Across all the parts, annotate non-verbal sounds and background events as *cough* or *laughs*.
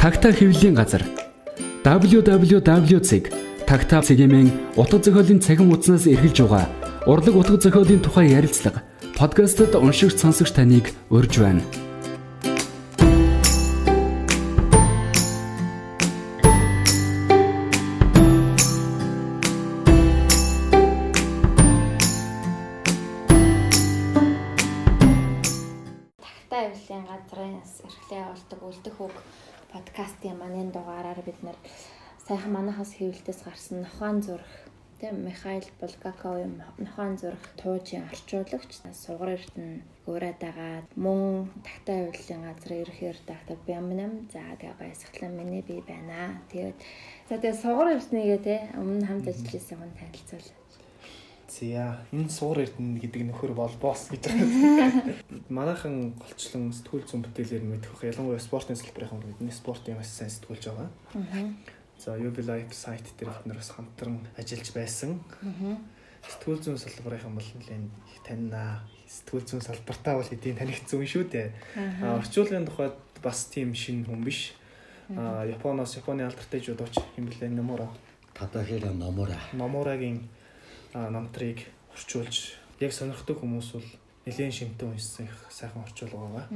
Тагтаа хэвлэлийн газар www.tagtaa.cgmn утга зохиолын цахим хуудаснаас эргэлж байгаа урлаг утга зохиолын тухай ярилцлага подкастт уншигч сонсогч таныг урьж байна. Бид нэр сайхан манахаас хэвлэлтээс гарсан нохоон зүрх тийм Михаил Булгаковын нохоон зүрх туужийн орчуулагч сугар эрдэнэ гуураад байгаа мөн тагтаа хөвлийн газрын ерөнхий редактор Бямнам за тэгээ баясгалан миний бие байна. Тэгээд за тэгээ сугар эрдэнэгээ те өмнө хамт ажиллаж байсан хүн танилцуул. За энэ суур эрдэнэ гэдэг нөхөр бол босс гэж байгаа. *laughs* Манайхан голчлон сэтгүүл зүйн бүтээлээр мэдэх ялангуяа спортын салбарын бидний спортын маш сайн сэтгүүлж байгаа. За UB Life сайт дээр бид нар бас хамтран ажиллаж байсан. Сэтгүүл зүйн салбарын бол нэлээд их таньнаа. Сэтгүүл зүйн салбартаа бол хэдийн танигдсан шүү дээ. А орчуулгын тухайд бас тийм шинэ хүн биш. Японоос Японы алдартай жудооч юм блэ Номура. Тадахира Номура. Номурагийн намтрыг орчуулж яг сонирхдаг хүмүүс бол нэлээд шимтэн уншсан их сайхан орчуулга байгаа.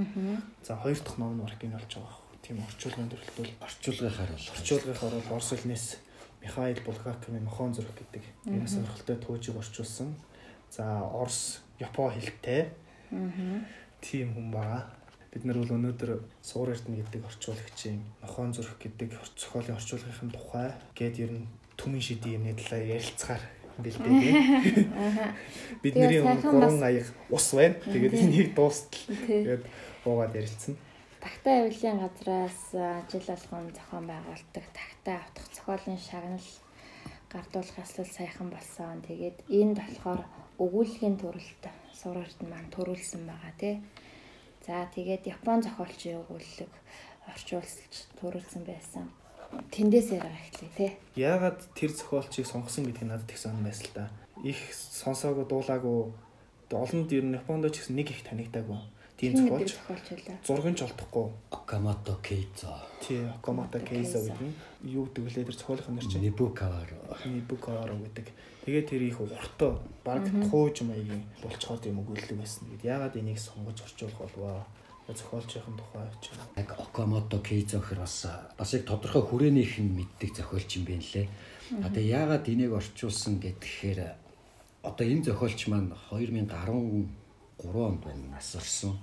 За хоёр дахь ном нь оркин болж байгаа. Тийм орчуулгын төрөлт бол орчуулгынхаар бол орчуулгынхаар бол Орос хэлнээс Михаил Булгаковын Мохон зураг гэдэг энэ сонирхолтой туужийг орчуулсан. За Орос, Япон хэлтэй. Тийм хүн байгаа. Бид нар бол өнөөдөр суур эрдэнэ гэдэг орчуулагчийн Мохон зураг гэдэг зохиолын орчуулгын тухай гээд ер нь түмэн шидийн юмны талаар ярилцахаар бэлдээ тийм. Бидний гурван аяг ус байна. Тэгээд энийг дуустал. Тэгээд уугаад ярилцсан. Тагтаа авилын газраас жил болгон зохион байгуулдаг тагтаа автах зохиолын шагнал гардуулах яслал сайхан болсон. Тэгээд энд болохоор өгүүлгийн төрөлт сурагт маань төрүүлсэн байгаа тий. За тэгээд Япон зохиолчийн өгүүлэг орчуулж төрүүлсэн байсан тэндээс яриа эхлэе тий. Яагаад тэр зохиолчийг сонгосон гэдгийг надад их сонирн байсан л да. Их сонсоогүй дуулаагүй олонд ер нь Японд ч гэсэн нэг их танигдаагүй. Тийм зохиолч. Зургийн ч олдохгүй. Окамото Кейзо. Тий, Окамото Кейзо гэдэг нь юу гэдэг вэ тэр зохиолын нэр чинь? Нибукаваро. Нибукаваро гэдэг. Тэгээд тэр их уртаа баг тууж маягийн болцохоор тийм өгүүлэг байсан. Гэт яагаад энийг сонгож орчуулах болвоо? Зохиолчийн тухай ч яг Окамото Кейзо гэхэр бас бас яг тодорхой хүрээнийх нь мэддэг зохиолч юм байна лээ. А тэгээ яагаад энийг орчуулсан гэхээр одоо энэ зохиолч маань 2013 онд байна нас орсон.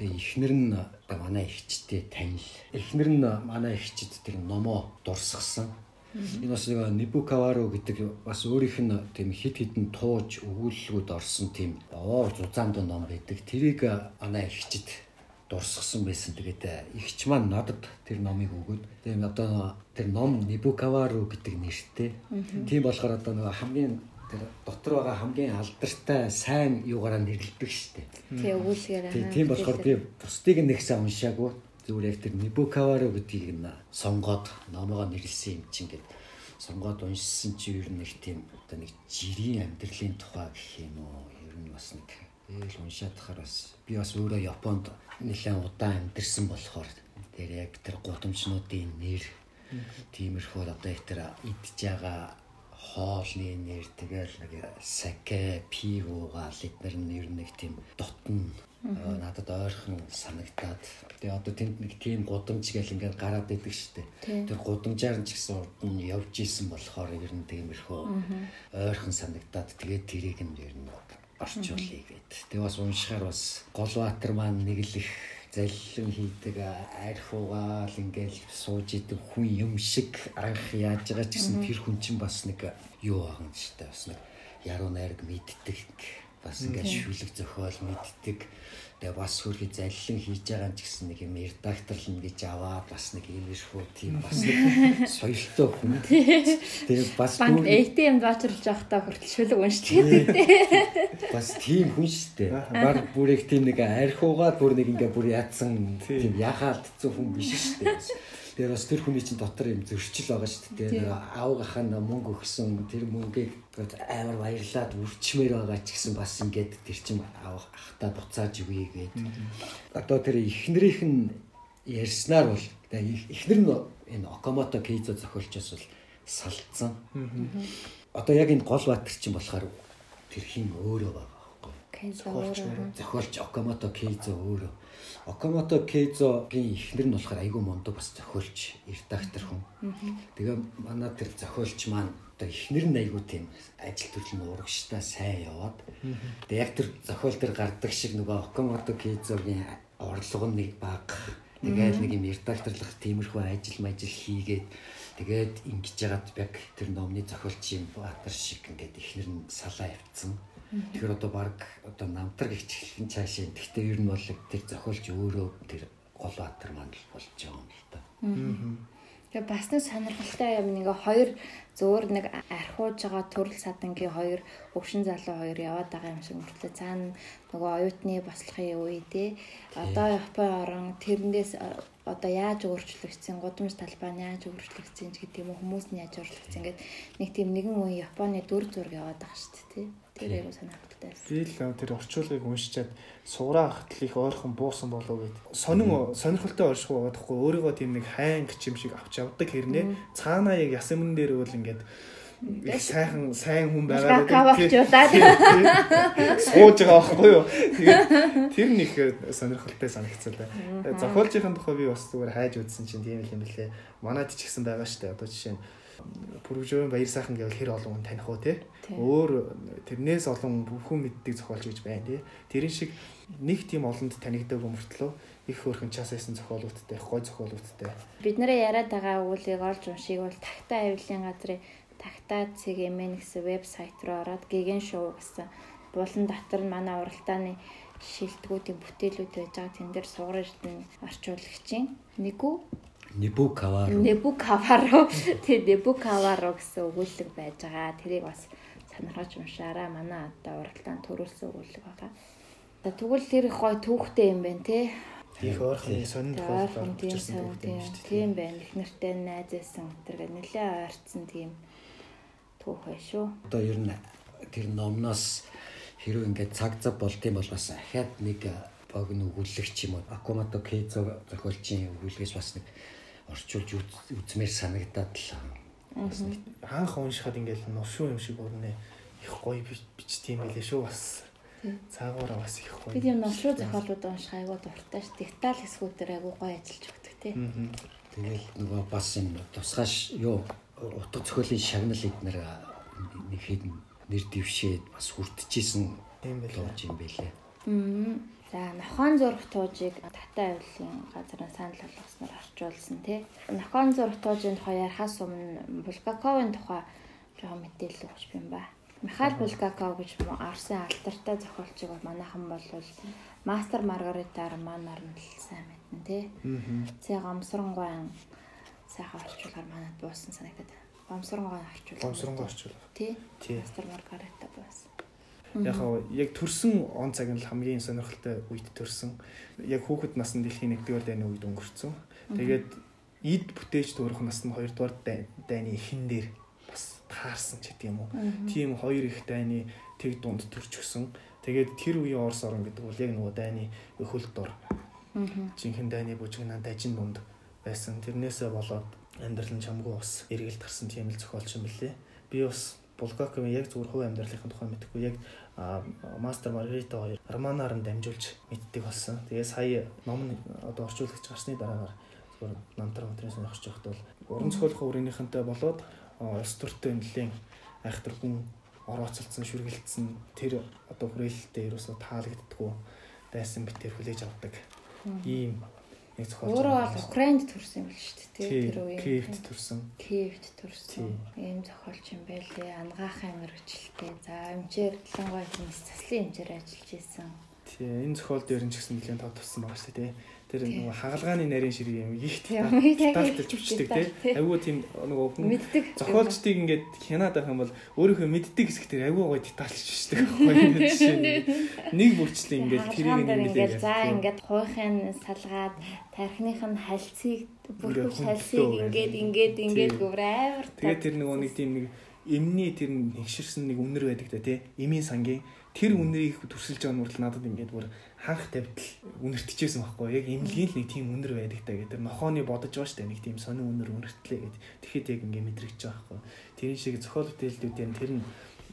Тэгээ эхнэр нь манай ихчтэй танил. Эхнэр нь манай ихчид тэр номоо дурсгсан. Энэ бас нэг Нибукаваро гэдэг бас өөрийнх нь тийм хит хитэн тууж өгүүлэлгүүд орсон тийм оо зузаанд ном байдаг. Тэрийг манай ихчид дурсгсан байсан. Тэгээд ихч маань надад тэр номыг өгөөд тийм одоо тэр ном Нибукаваро гэдэг нэртэй. Тийм болохоор одоо нэг хамгийн тэр дотор байгаа хамгийн алдартай сайн юугаараа нэрлэдэг штеп. Тий өгүүлгээр. Тийм болохоор би бусдыг нэг сайн уншаагүй зүгээр яг тэр Нибукаваро гэдгийг нь сонгоод номоо нэрлсэн юм чинь ингээд сонгоод уншсан чи ер нь нэг тийм одоо нэг жирийн амьдралын тухай гэх юм уу? Ер нь бас нэг ээл уншаад тахаар бас би бас өөрөө Японд нэлээд удаан амьдэрсэн болохоор тэр яг тэр гудамжнуудын нэр тиймэрхүү одоо их тэр идж байгаа хоолны нэр тэгэл нэг саке нь ер нь нэг тийм дотн надад ойрхон санагдаад. Тэгээ одоо тэнд нэг тийм гудамж гэл ингээд гараад идэг штеп тэр гудамжаар ч гэсэн урд нь явж исэн болохоор ер нь тиймэрхүү ойрхон санагдаад тэгээ тэрийг нь ер нь орчуулъя гэд. Тэгээ бас уншихаар бас Голбаатар маань нэг л их заллин хийдэг архуугаал ингээл сууж идэг хүн юм шиг анх яаж байгаа ч гэсэн тэр хүн чинь бас нэг юу байгаа юм дээ. Бас нэг яруу найраг мэддэг бас ингээд шүлэг зохиол мэддэг. Тэгээ бас хөрхи заллин хийж байгаа ч гэсэн нэг юм редакторлно гэж аваад бас нэг иймэрхүү тийм бас *laughs* соёлтой хүн. Тэгээ бас банк ATM заачрлж явахдаа хүртэл шүлэг уншиж байдаг. *laughs* Бас тийм хүн шүү дээ. Баг бүрийг тийм нэг архиугаад бүр нэг ингээ бүр яатсан тийм яхаалтцсан хүн биш шүү дээ. Тэгээ бас тэр хүний чинь дотор юм зөрчил байгаа шүү дээ. Тэр аавгахаа мөнгө өгсөн тэр мөнгийг амар баярлаад үрчмээр байгаа ч гэсэн бас ингээд тэр чинь аав ахта буцааж өгье гээд. Одоо тэр эхнэрийнх нь ярьснаар бол эхнэр нь энэ Окамото Кейзо зохиолчоос бол салцсан. Одоо яг энэ гол баатар чинь болохоор тэр хин өөрөө байгаа байхгүй. Зохиолч Окамото Кейзо өөрөө. Окамото Кейзогийн эхнэр нь болохоор айгүй мундаг бас зохиолч, редактор хүн. Тэгээ манай тэр зохиолч маань одоо эхнэр нь айгүй тийм ажил төрлийн урагштай сайн яваад. Тэгээ яг тэр зохиол тэр гардаг шиг нөгөө Окамото Кейзогийн орлого нь нэг бага. Тэгээд нэг юм редакторлох тиймэрхүү ажил мажил хийгээд Тэгээд ингэж яагаад яг тэр номны зохиолчийн баатар шиг ингээд ихнэр нь салаа явцсан. Тэгэхээр одоо баг одоо намтар гихчлэн цаашаа. Гэхдээ ер нь бол тэр зохиолч өөрөө тэр гол баатар маань болж байгаа юм л та. Тэгээ бас нэг сонирхолтой юм нэг хоёр зөөр нэг архууж байгаа төрөл садангийн хоёр өвшин залуу хоёр яваад байгаа юм шиг мөртлөө. Цаана нөгөө оюутны бослохын үе те одоо Япон орон тэрнээс одоо яаж өөрчлөгдсөн гудамж талбай нь яаж өөрчлөгдсөн гэдэг юм хүмүүс нь яаж өөрчлөгдсөн ингээд нэг тийм нэгэн үе Японы дүр зураг яваад байгаа шүү дээ тий Тэр айгу сонирхолтой байсан. Би л тэр орчуулгыг уншичаад сууraa хатл их ойрхон буусан болов гэд. Сонин сонирхолтой орших байгаа тахгүй өөрийгөө тийм нэг хайн гिच юм шиг авч явдаг хэрнээ цаанаа яг ясамн дээр бол ингээд их сайхан сайн хүн байгаа гэдэг. *laughs* Сууж байгаа байхгүй юу. Тэгээд тэр нэг сонирхолтой санагцсан да. Зохиолчийн тухай би бас зүгээр хайж үзсэн чинь тийм юм лээ. Манайд ч ихсэн байгаа штэ. Одоо жишээ нь Пүрвжийн баяр сайхан гэвэл хэр олон хүн таних уу те. Өөр тэрнээс олон бүхэн мэддэг зохиолч гэж байна те. Тэрэн шиг нэг тийм олонд танигдаг өмөртлөө их хөөрхөн чаас исэн зохиолуудтай, гой зохиолуудтай. Бид нэрээ яриад байгаа үүлийг олж уншиг бол тагтаа авилын газрын тагтаа CGM гэсэн вебсайт руу ороод гигэн шоу гэсэн булан дотор нь манай уралдааны шилдэгүүдийн бүтээлүүд байж байгаа. Тэн дээр сугар эрдэнэ орчуулагчийн нэгүү Небукаваро. Небукаваро. *laughs* Тэгээ Небукаваро гэсэн өгүүлэг байж байгаа. Тэрийг бас сонирхож уншаарай. Манай одоо уралдаан төрүүлсэн өгүүлэг байгаа. Тэгвэл тэр их гой түүхтэй юм байна те. Их ойрхон сонин тохиолдол учирсан түүхтэй юм шүү дээ. Тийм байна. Их нэртэй найзээсэн тэргээ нэлээ ойрцсон тийм түүх бай шүү. Одоо ер нь тэр номноос хэрвээ ингээд цаг зав болд юм бол бас ахаад нэг богино өгүүлэгч юм уу Акумато Кейзо зохиолчийн өгүүлгээс бас нэг орчуулж үзмээр санагдаад л хаанх уншихад ингээл нушуу юм шиг өрнө их гоё бичт юм байлээ шүү бас. Цаагаараа бас их гоё. Бид юм нушуу зохиолууд унших айгуу дуртай ш. Деталь хэсгүүдээр айгуу гоё ажиллаж өгдөг тий. Тэгэл нөгөө бас энэ тусгаш юу утга зохиолын шагнал эднэр нэг хэд нэр дэвшээд бас хүртчихсэн юм байлаа юм байлээ За Нохон зурх туужийг Татай авилын газрын санал болгосноор орчуулсан тий. Нохон зурх туужийн тухай ярихаас өмнө Булгаковын тухай жоохон мэдээлэл өгч юм ба. Михаил Булгаков гэж Арсын алтартай зохиолчийг бол манайхан бол Мастер Маргарита романаар нь сайн мэднэ тий. Цэг гомсронгойн сайхан орчуулгаар манад буусан санагдаад. Гомсронгойн орчуул. Гомсронгой орчуул. Тий. Мастер Маргарита буусан. Яг яг төрсэн он цаг нь л хамгийн сонирхолтой үед төрсэн. Яг хүүхэд наснд дэлхийн 1-р дайны үед өнгөрцөн. Тэгээд эд бүтээж төрөх наснд 2-р дайны эхэн дээр бас таарсан ч гэдэм юм уу. Тийм хоёр их дайны тэг дунд төрч өсөн. Тэгээд тэр үеийн Орос орн гэдэг бол яг нөгөө дайны хөл дор. Жинхэнэ дайны бүжигнаа дажин дунд байсан. Тэрнээсээ болоод амьдрал нь чамгүй бас эргэлт гарсан тийм л зохиолч юм билээ. Би бас Булгаковын яг зүгээр хувь амьдралын тухай мэдэхгүй яг мастер Маргарита хоёр романаар нь дамжуулж мэддэг болсон. Тэгээ сая ном нь одоо орчуулагч гарсны дараагаар зүгээр намтар материалс нөхөрч явахд бол уран зохиолын өрөөнийхөнтэй болоод улс төртэй нэлийн айхтар хүн орооцолцсон шүргэлцсэн тэр одоо хүрээлэлтэй ерөөсө таалагддаггүй байсан битэр хүлээж авдаг. Ийм нэг зохиолч. Өөрөө бол Украинд төрсэн юм л шүү дээ. Тэр үеийн. Киевт төрсэн. Киевт төрсэн. Ийм зохиолч юм байлээ. Ангаахын мэрэгчлээ. За эмчээр ялангуяа хүмүүс заслын эмчээр ажиллаж исэн. Тий, энэ зохиол дээр нь ч гэсэн нэлээд тав туссан байгаа шүү дээ, тэр нөгөө хагалгааны нарийн ширээ юм ихт талталж өчтдөг тий. айгүй тийм нөгөө хүн зохиолчдыг ингээд хянаад байх юм бол өөрийнхөө мэддэг хэсэг тэр айгүй гоё детальч өчтдөг нэг бүрчлээ ингээд тэрийг ингээд за ингээд хуйхын салгаад тархиных нь хальцыг бүрхүү хальцыг ингээд ингээд ингээд гүр амар тэгээд тэр нөгөө нэг тийм нэг эмний тэр нэгширсэн нэг үнэр байдаг та тий. Эмийн сангийн. Тэр үнэрийг төрсөлж байгаа нүртэл надад ингээд бүр хаанх тавьдал үнэртчихсэн байхгүй. Яг эмнэлгийн л нэг тийм үнэр байдаг та гэдэг. Нохооны бодож байгаа штэ нэг тийм сонин үнэр үнэртлээ гэд. Тэгэхэд яг ингээд мэдрэгч байгаа байхгүй. Тэр шиг зохиол бүтээлдүүдээр тэр нь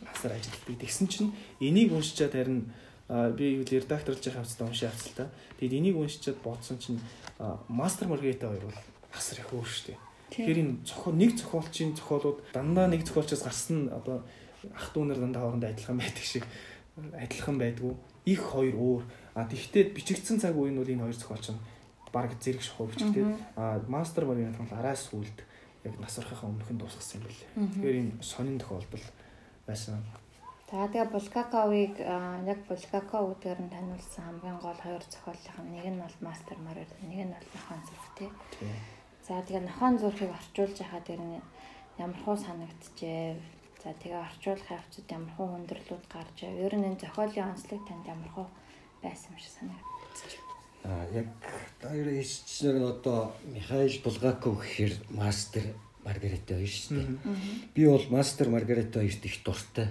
асар ажилтдаг. Тэгсэн чинь энийг уншичаад харин би юу л редакторлж байгаа хавцтай уншиж авцал та. Тэгэд энийг уншичаад бодсон чинь мастер маргарита хоёр бол асар их өөр штэ. Тэгэхээр энэ зохиол нэг зохиолчийн зохиолууд дандаа нэг зохиолчоос гарсан одоо ах дүүнэр дандаа хоорондоо адилхан байдаг шиг адилхан байдгүй их хоёр өөр А тэгвэл бичигдсэн цаг үеийн бол энэ хоёр зохиолч нь баг зэрэг шахуу бичигдээд а мастер багийн бол араас сүлд яг нас орохын өмнөх нь дуусгасан юм билээ. Тэгэхээр энэ сонин тохиолдол байсан. За тэгээ Булгаковыг яг Булгаков үгээр нь таниулсан хамгийн гол хоёр зохиолын нэг нь бол мастер марэр нэг нь бол нохон зүрх тий. За тэгээ нохон зүрхийг орчуулж яхад тэр нь ямар хуу санагдчихэ. За тэгээ орчуулах явцад ямар хуу хүндрэлүүд гарч ив. Ер нь энэ зохиолын онцлог танд ямар хуу байсан юм шиг санагдаж байна. А яг хоёр хийчихснээр нь одоо Михаил Булгаков гэхээр мастер Маргарита хоёр шүү дээ. Би бол мастер Маргарита хоёрт их дуртай.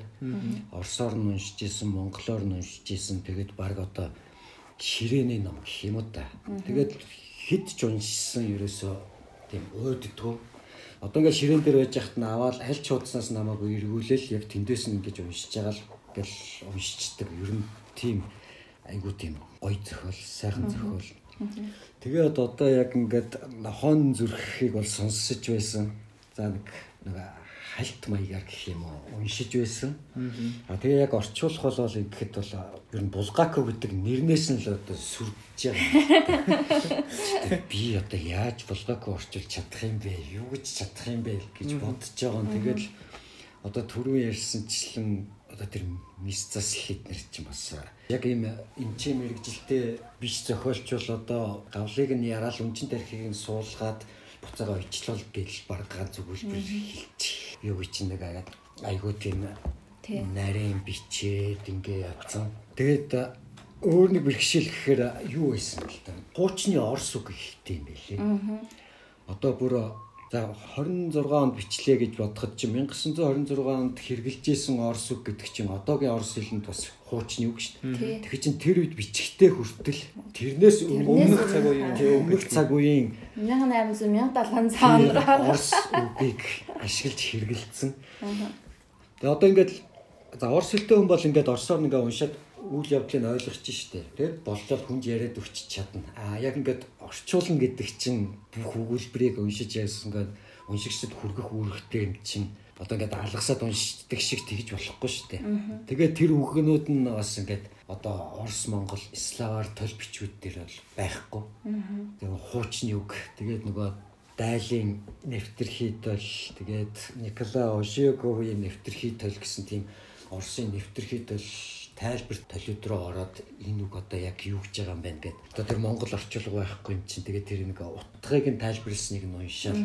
Орсоор нь уншиж исэн, монголоор нь уншиж исэн. Тэгээд баг одоо ширээний ном гэх юм уу та. Тэгээд хэд ч уншсан ерөөсөө тийм өөддгөө. Одоо ингээд ширээн дээр байж хахад нь аваад аль ч хуудснаас намайг эргүүлээл яг тэндээс нь ингэж уншиж байгаа л гэл уншичдаг. Ер нь тийм айгуу тийм гоё зохиол, сайхан зохиол. Тэгээд одоо яг ингээд хон зүрхийг бол сонсож байсан. За нэг нэг хальт маягаар гэх юм уу уншиж байсан. А тэгээ яг орчуулах бол гэхэд бол ер нь Булгако гэдэг нэрнээс нь л одоо сүрдэж байгаа. Би одоо яаж Булгако орчуулж чадах юм бэ? Юу гэж чадах юм бэ гэж бодож байгаа юм. Тэгээд л одоо түрүү ярьсанчлан одоо тэр мис зас хитнэр чинь бас яг ийм эмчээ мэрэгжилтэй биш зохиолч бол одоо гавлыг нь яраал үнчин тархийг нь суулгаад буцаага очлол гэл баг ганц зүгүүлбэр хэлчих. Юу чинь нэг агаад айгуу тийм нарийн бичээд ингээ явцсан. Тэгээд өөр нэг бэрхшээл гэхээр юу байсан л да. Хуучны орс үг ихтэй юм байлээ. Одоо бүр За 26 онд бичлээ гэж бодоход чинь 1926 онд хэрэгжилжсэн Орос үг гэдэг чинь одоогийн Орос хэлэнд бас хуучны үг шүү дээ. Тэгэхээр чинь тэр үед бичгтээ хүртэл тэрнээс өмнөх цаг үеийн өмнөх цаг үеийн 1800 1700 онд Орос үгийг ашиглаж хэрэгжилсэн. Тэгээ одоо ингээд за Орос хэлтэй хүн бол ингээд Оросоор ингээд уншаад үйл явдлыг ойлгож штэ. Тэгээд боллол хүнд яриад өчч чадна. Аа яг ингээд орчуулна гэдэг чинь бүх өгүүлбэрийг уншиж яасан гээд уншигчдад хүргэх үүрэгтэй юм чинь одоо ингээд алгасаад уншдаг шиг тэгж болохгүй штэ. Тэгээд тэр үгнүүд нь бас ингээд одоо Орос Монгол славаар тол бичвүүд дээр бол байхгүй. Тэгээд хуучны үг. Тэгээд нөгөө дайлын нэвтэрхийдэл тэгээд Николай Ошиоговын нэвтэрхийдэл гэсэн тийм Оросын нэвтэрхийдэл тайлбар толиод руу ороод энэ үг одоо яг юу гэж байгаа юм бэ гэд. Одоо тэр Монгол орчуулга байхгүй юм чинь тэгээд тэр нэг утгыг нь тайлбарласныг нь уншаал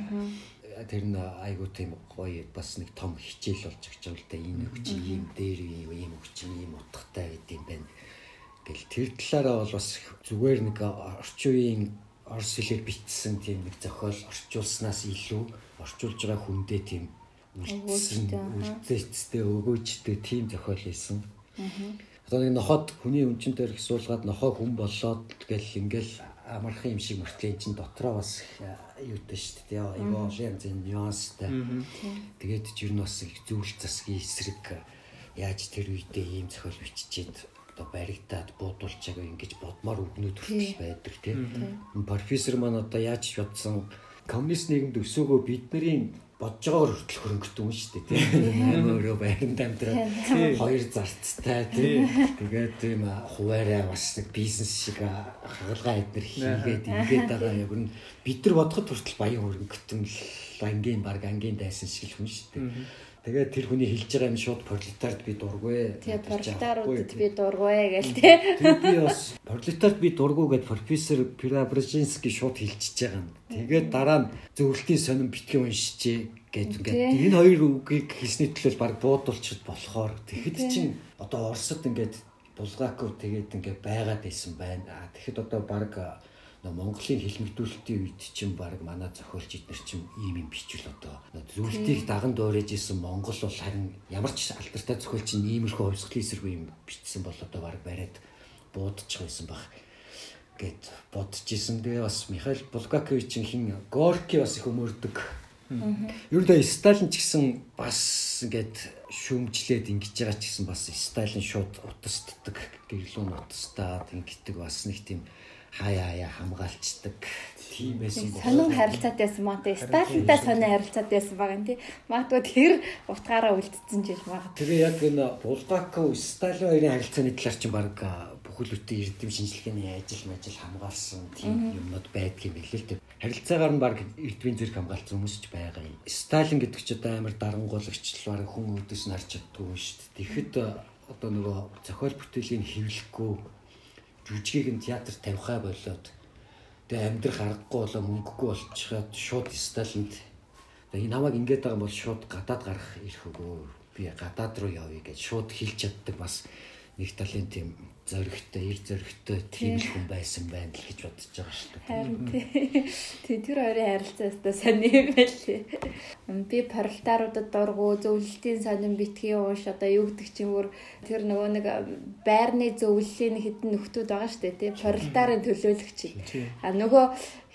тэр нь айгуу тийм гоё бас нэг том хичээл болж өгч байгаа л да энэ үг чинь ийм дээр ийм үг чинь ийм утгатай гэдэг юм байна. Гэл тэр талаараа бол бас зүгээр нэг орчин үеийн орс хэлээр бичсэн тийм нэг зохиол орчуулснаас илүү орчуулж байгаа хүндээ тийм үлдсэн үлдээцтэй өгөөжтэй тийм зохиол хийсэн. Одоо нэг ноход хүний өнчин дээр их суулгаад нохоо хүн болоод тэгэл ингээл амархан юм шиг мөртлөө чинь дотроо бас юутай шүү дээ. Айгаа янз янз нюанстай. Тэгээд ч ер нь бас их зүйл засгийн эсрэг яаж тэр үедээ ийм зохиол биччихэд одоо баригдаад буудуулж байгаа ингэж бодмоор үгнүүд хүртэл байдаг тийм. Профессор маань одоо яаж бодсон коммунист нийгэмд өсөөгөө бидний бодж байгаагаар хүртэл хөрөнгөтэй юм шүү дээ тийм. Амар өрөө байранд амьдраад. Хоёр зарцтай тийм. Тэгээд тийм хуваараа бас нэг бизнес шиг хагалгаа эднэр хийгээд ингээд байгаа. Яг нь бид нар бодоход хүртэл баян хөрөнгөтөн л ангийн баг ангийн дайсан шиг л хүн шүү дээ Тэгээд тэр хүний хэлж байгаа юм шууд пролетард би дургүй. Тэгээд пролетаруудад би дургүй гэл тээ. Тэгээд би бас пролетард би дургүй гэд профессор Пирабржинский шууд хэлчихэж байгаа юм. Тэгээд дараа нь зөвлөлтийн сонин битгий уншижээ гэж ингээд энэ хоёр үгийг хэлсний төлөө баг буудуулчихд болохоор тэгэхэд чинь одоо Оросд ингээд Булгаков тэгээд ингээд байгаад байсан байна. Тэгэхэд одоо баг Монголын хэлмэгдүүлэлтийн үед чинь баг манай зохиолч эднэр чинь ийм юм бичвэл одоо зүйлтийг даган дуурайж исэн Монгол бол харин ямар ч алдартай зохиолч чинь иймэрхүү хувьсгалын эсрэг юм бичсэн бол одоо баг бариад буудчих байсан баг гэд бодож исэн. Тэгээ бас Михаил Булгакович хин Горки бас их өмөрдөг. Ер нь Сталин ч гэсэн бас ингээд шүүмжлээд ингэж байгаа ч гэсэн бас Сталин шууд утасддаг, гэрлүүн утастаад ингэдэг бас нэг тийм хаяа хаяа хамгаалцдаг тийм байсан байна. Сонин харилцаатай байсан маа тий. Сталинтай сонин харилцаатай байсан юм тий. Магадгүй тэр утгаараа үлдсэн ч гэж магадгүй. Тэгээ яг энэ Булгаков Сталин хоёрын харилцааны талаар чинь баг бүхэл бүтэн эрдэм шинжилгээний ажил мажил хамгаалсан тийм юмнууд байдгийн билээ л дээ. Харилцаагаар нь баг эрдмийн зэрэг хамгаалсан хүмүүс ч байгаа юм. Сталин гэдэг ч одоо амар дарангуулагч л баг хүн өдөөс нь харж чаддгүй шүү дээ. Тэгэхэд одоо нөгөө зохиол бүтээлийн хэвлэхгүй жүжигийг нь театр тавихаа болоод тэгээ амьдрах аргагүй болоо мөнгөгүй болчиход шууд Сталинд энэ намайг ингэж байгаа бол шууд гадаад гарах ирэх өгөө би гадаад руу явъя гэж шууд хэлж чаддаг бас нэг талын тийм зоригтой, ир зоригтой тийм л хүн байсан байна л гэж бодож байгаа шүү дээ. Харин тий. Тэр хоёрын харилцаастай сони юм байлээ. Би паралтааруудад дургу зөвлөлтийн сонин битгий ууш одоо юу гэдэг чинь бүр тэр нөгөө нэг байрны зөвлөлийн хідэн нөхдүүд байгаа шүү дээ тий. Паралтаарын төлөөлөгч. А нөгөө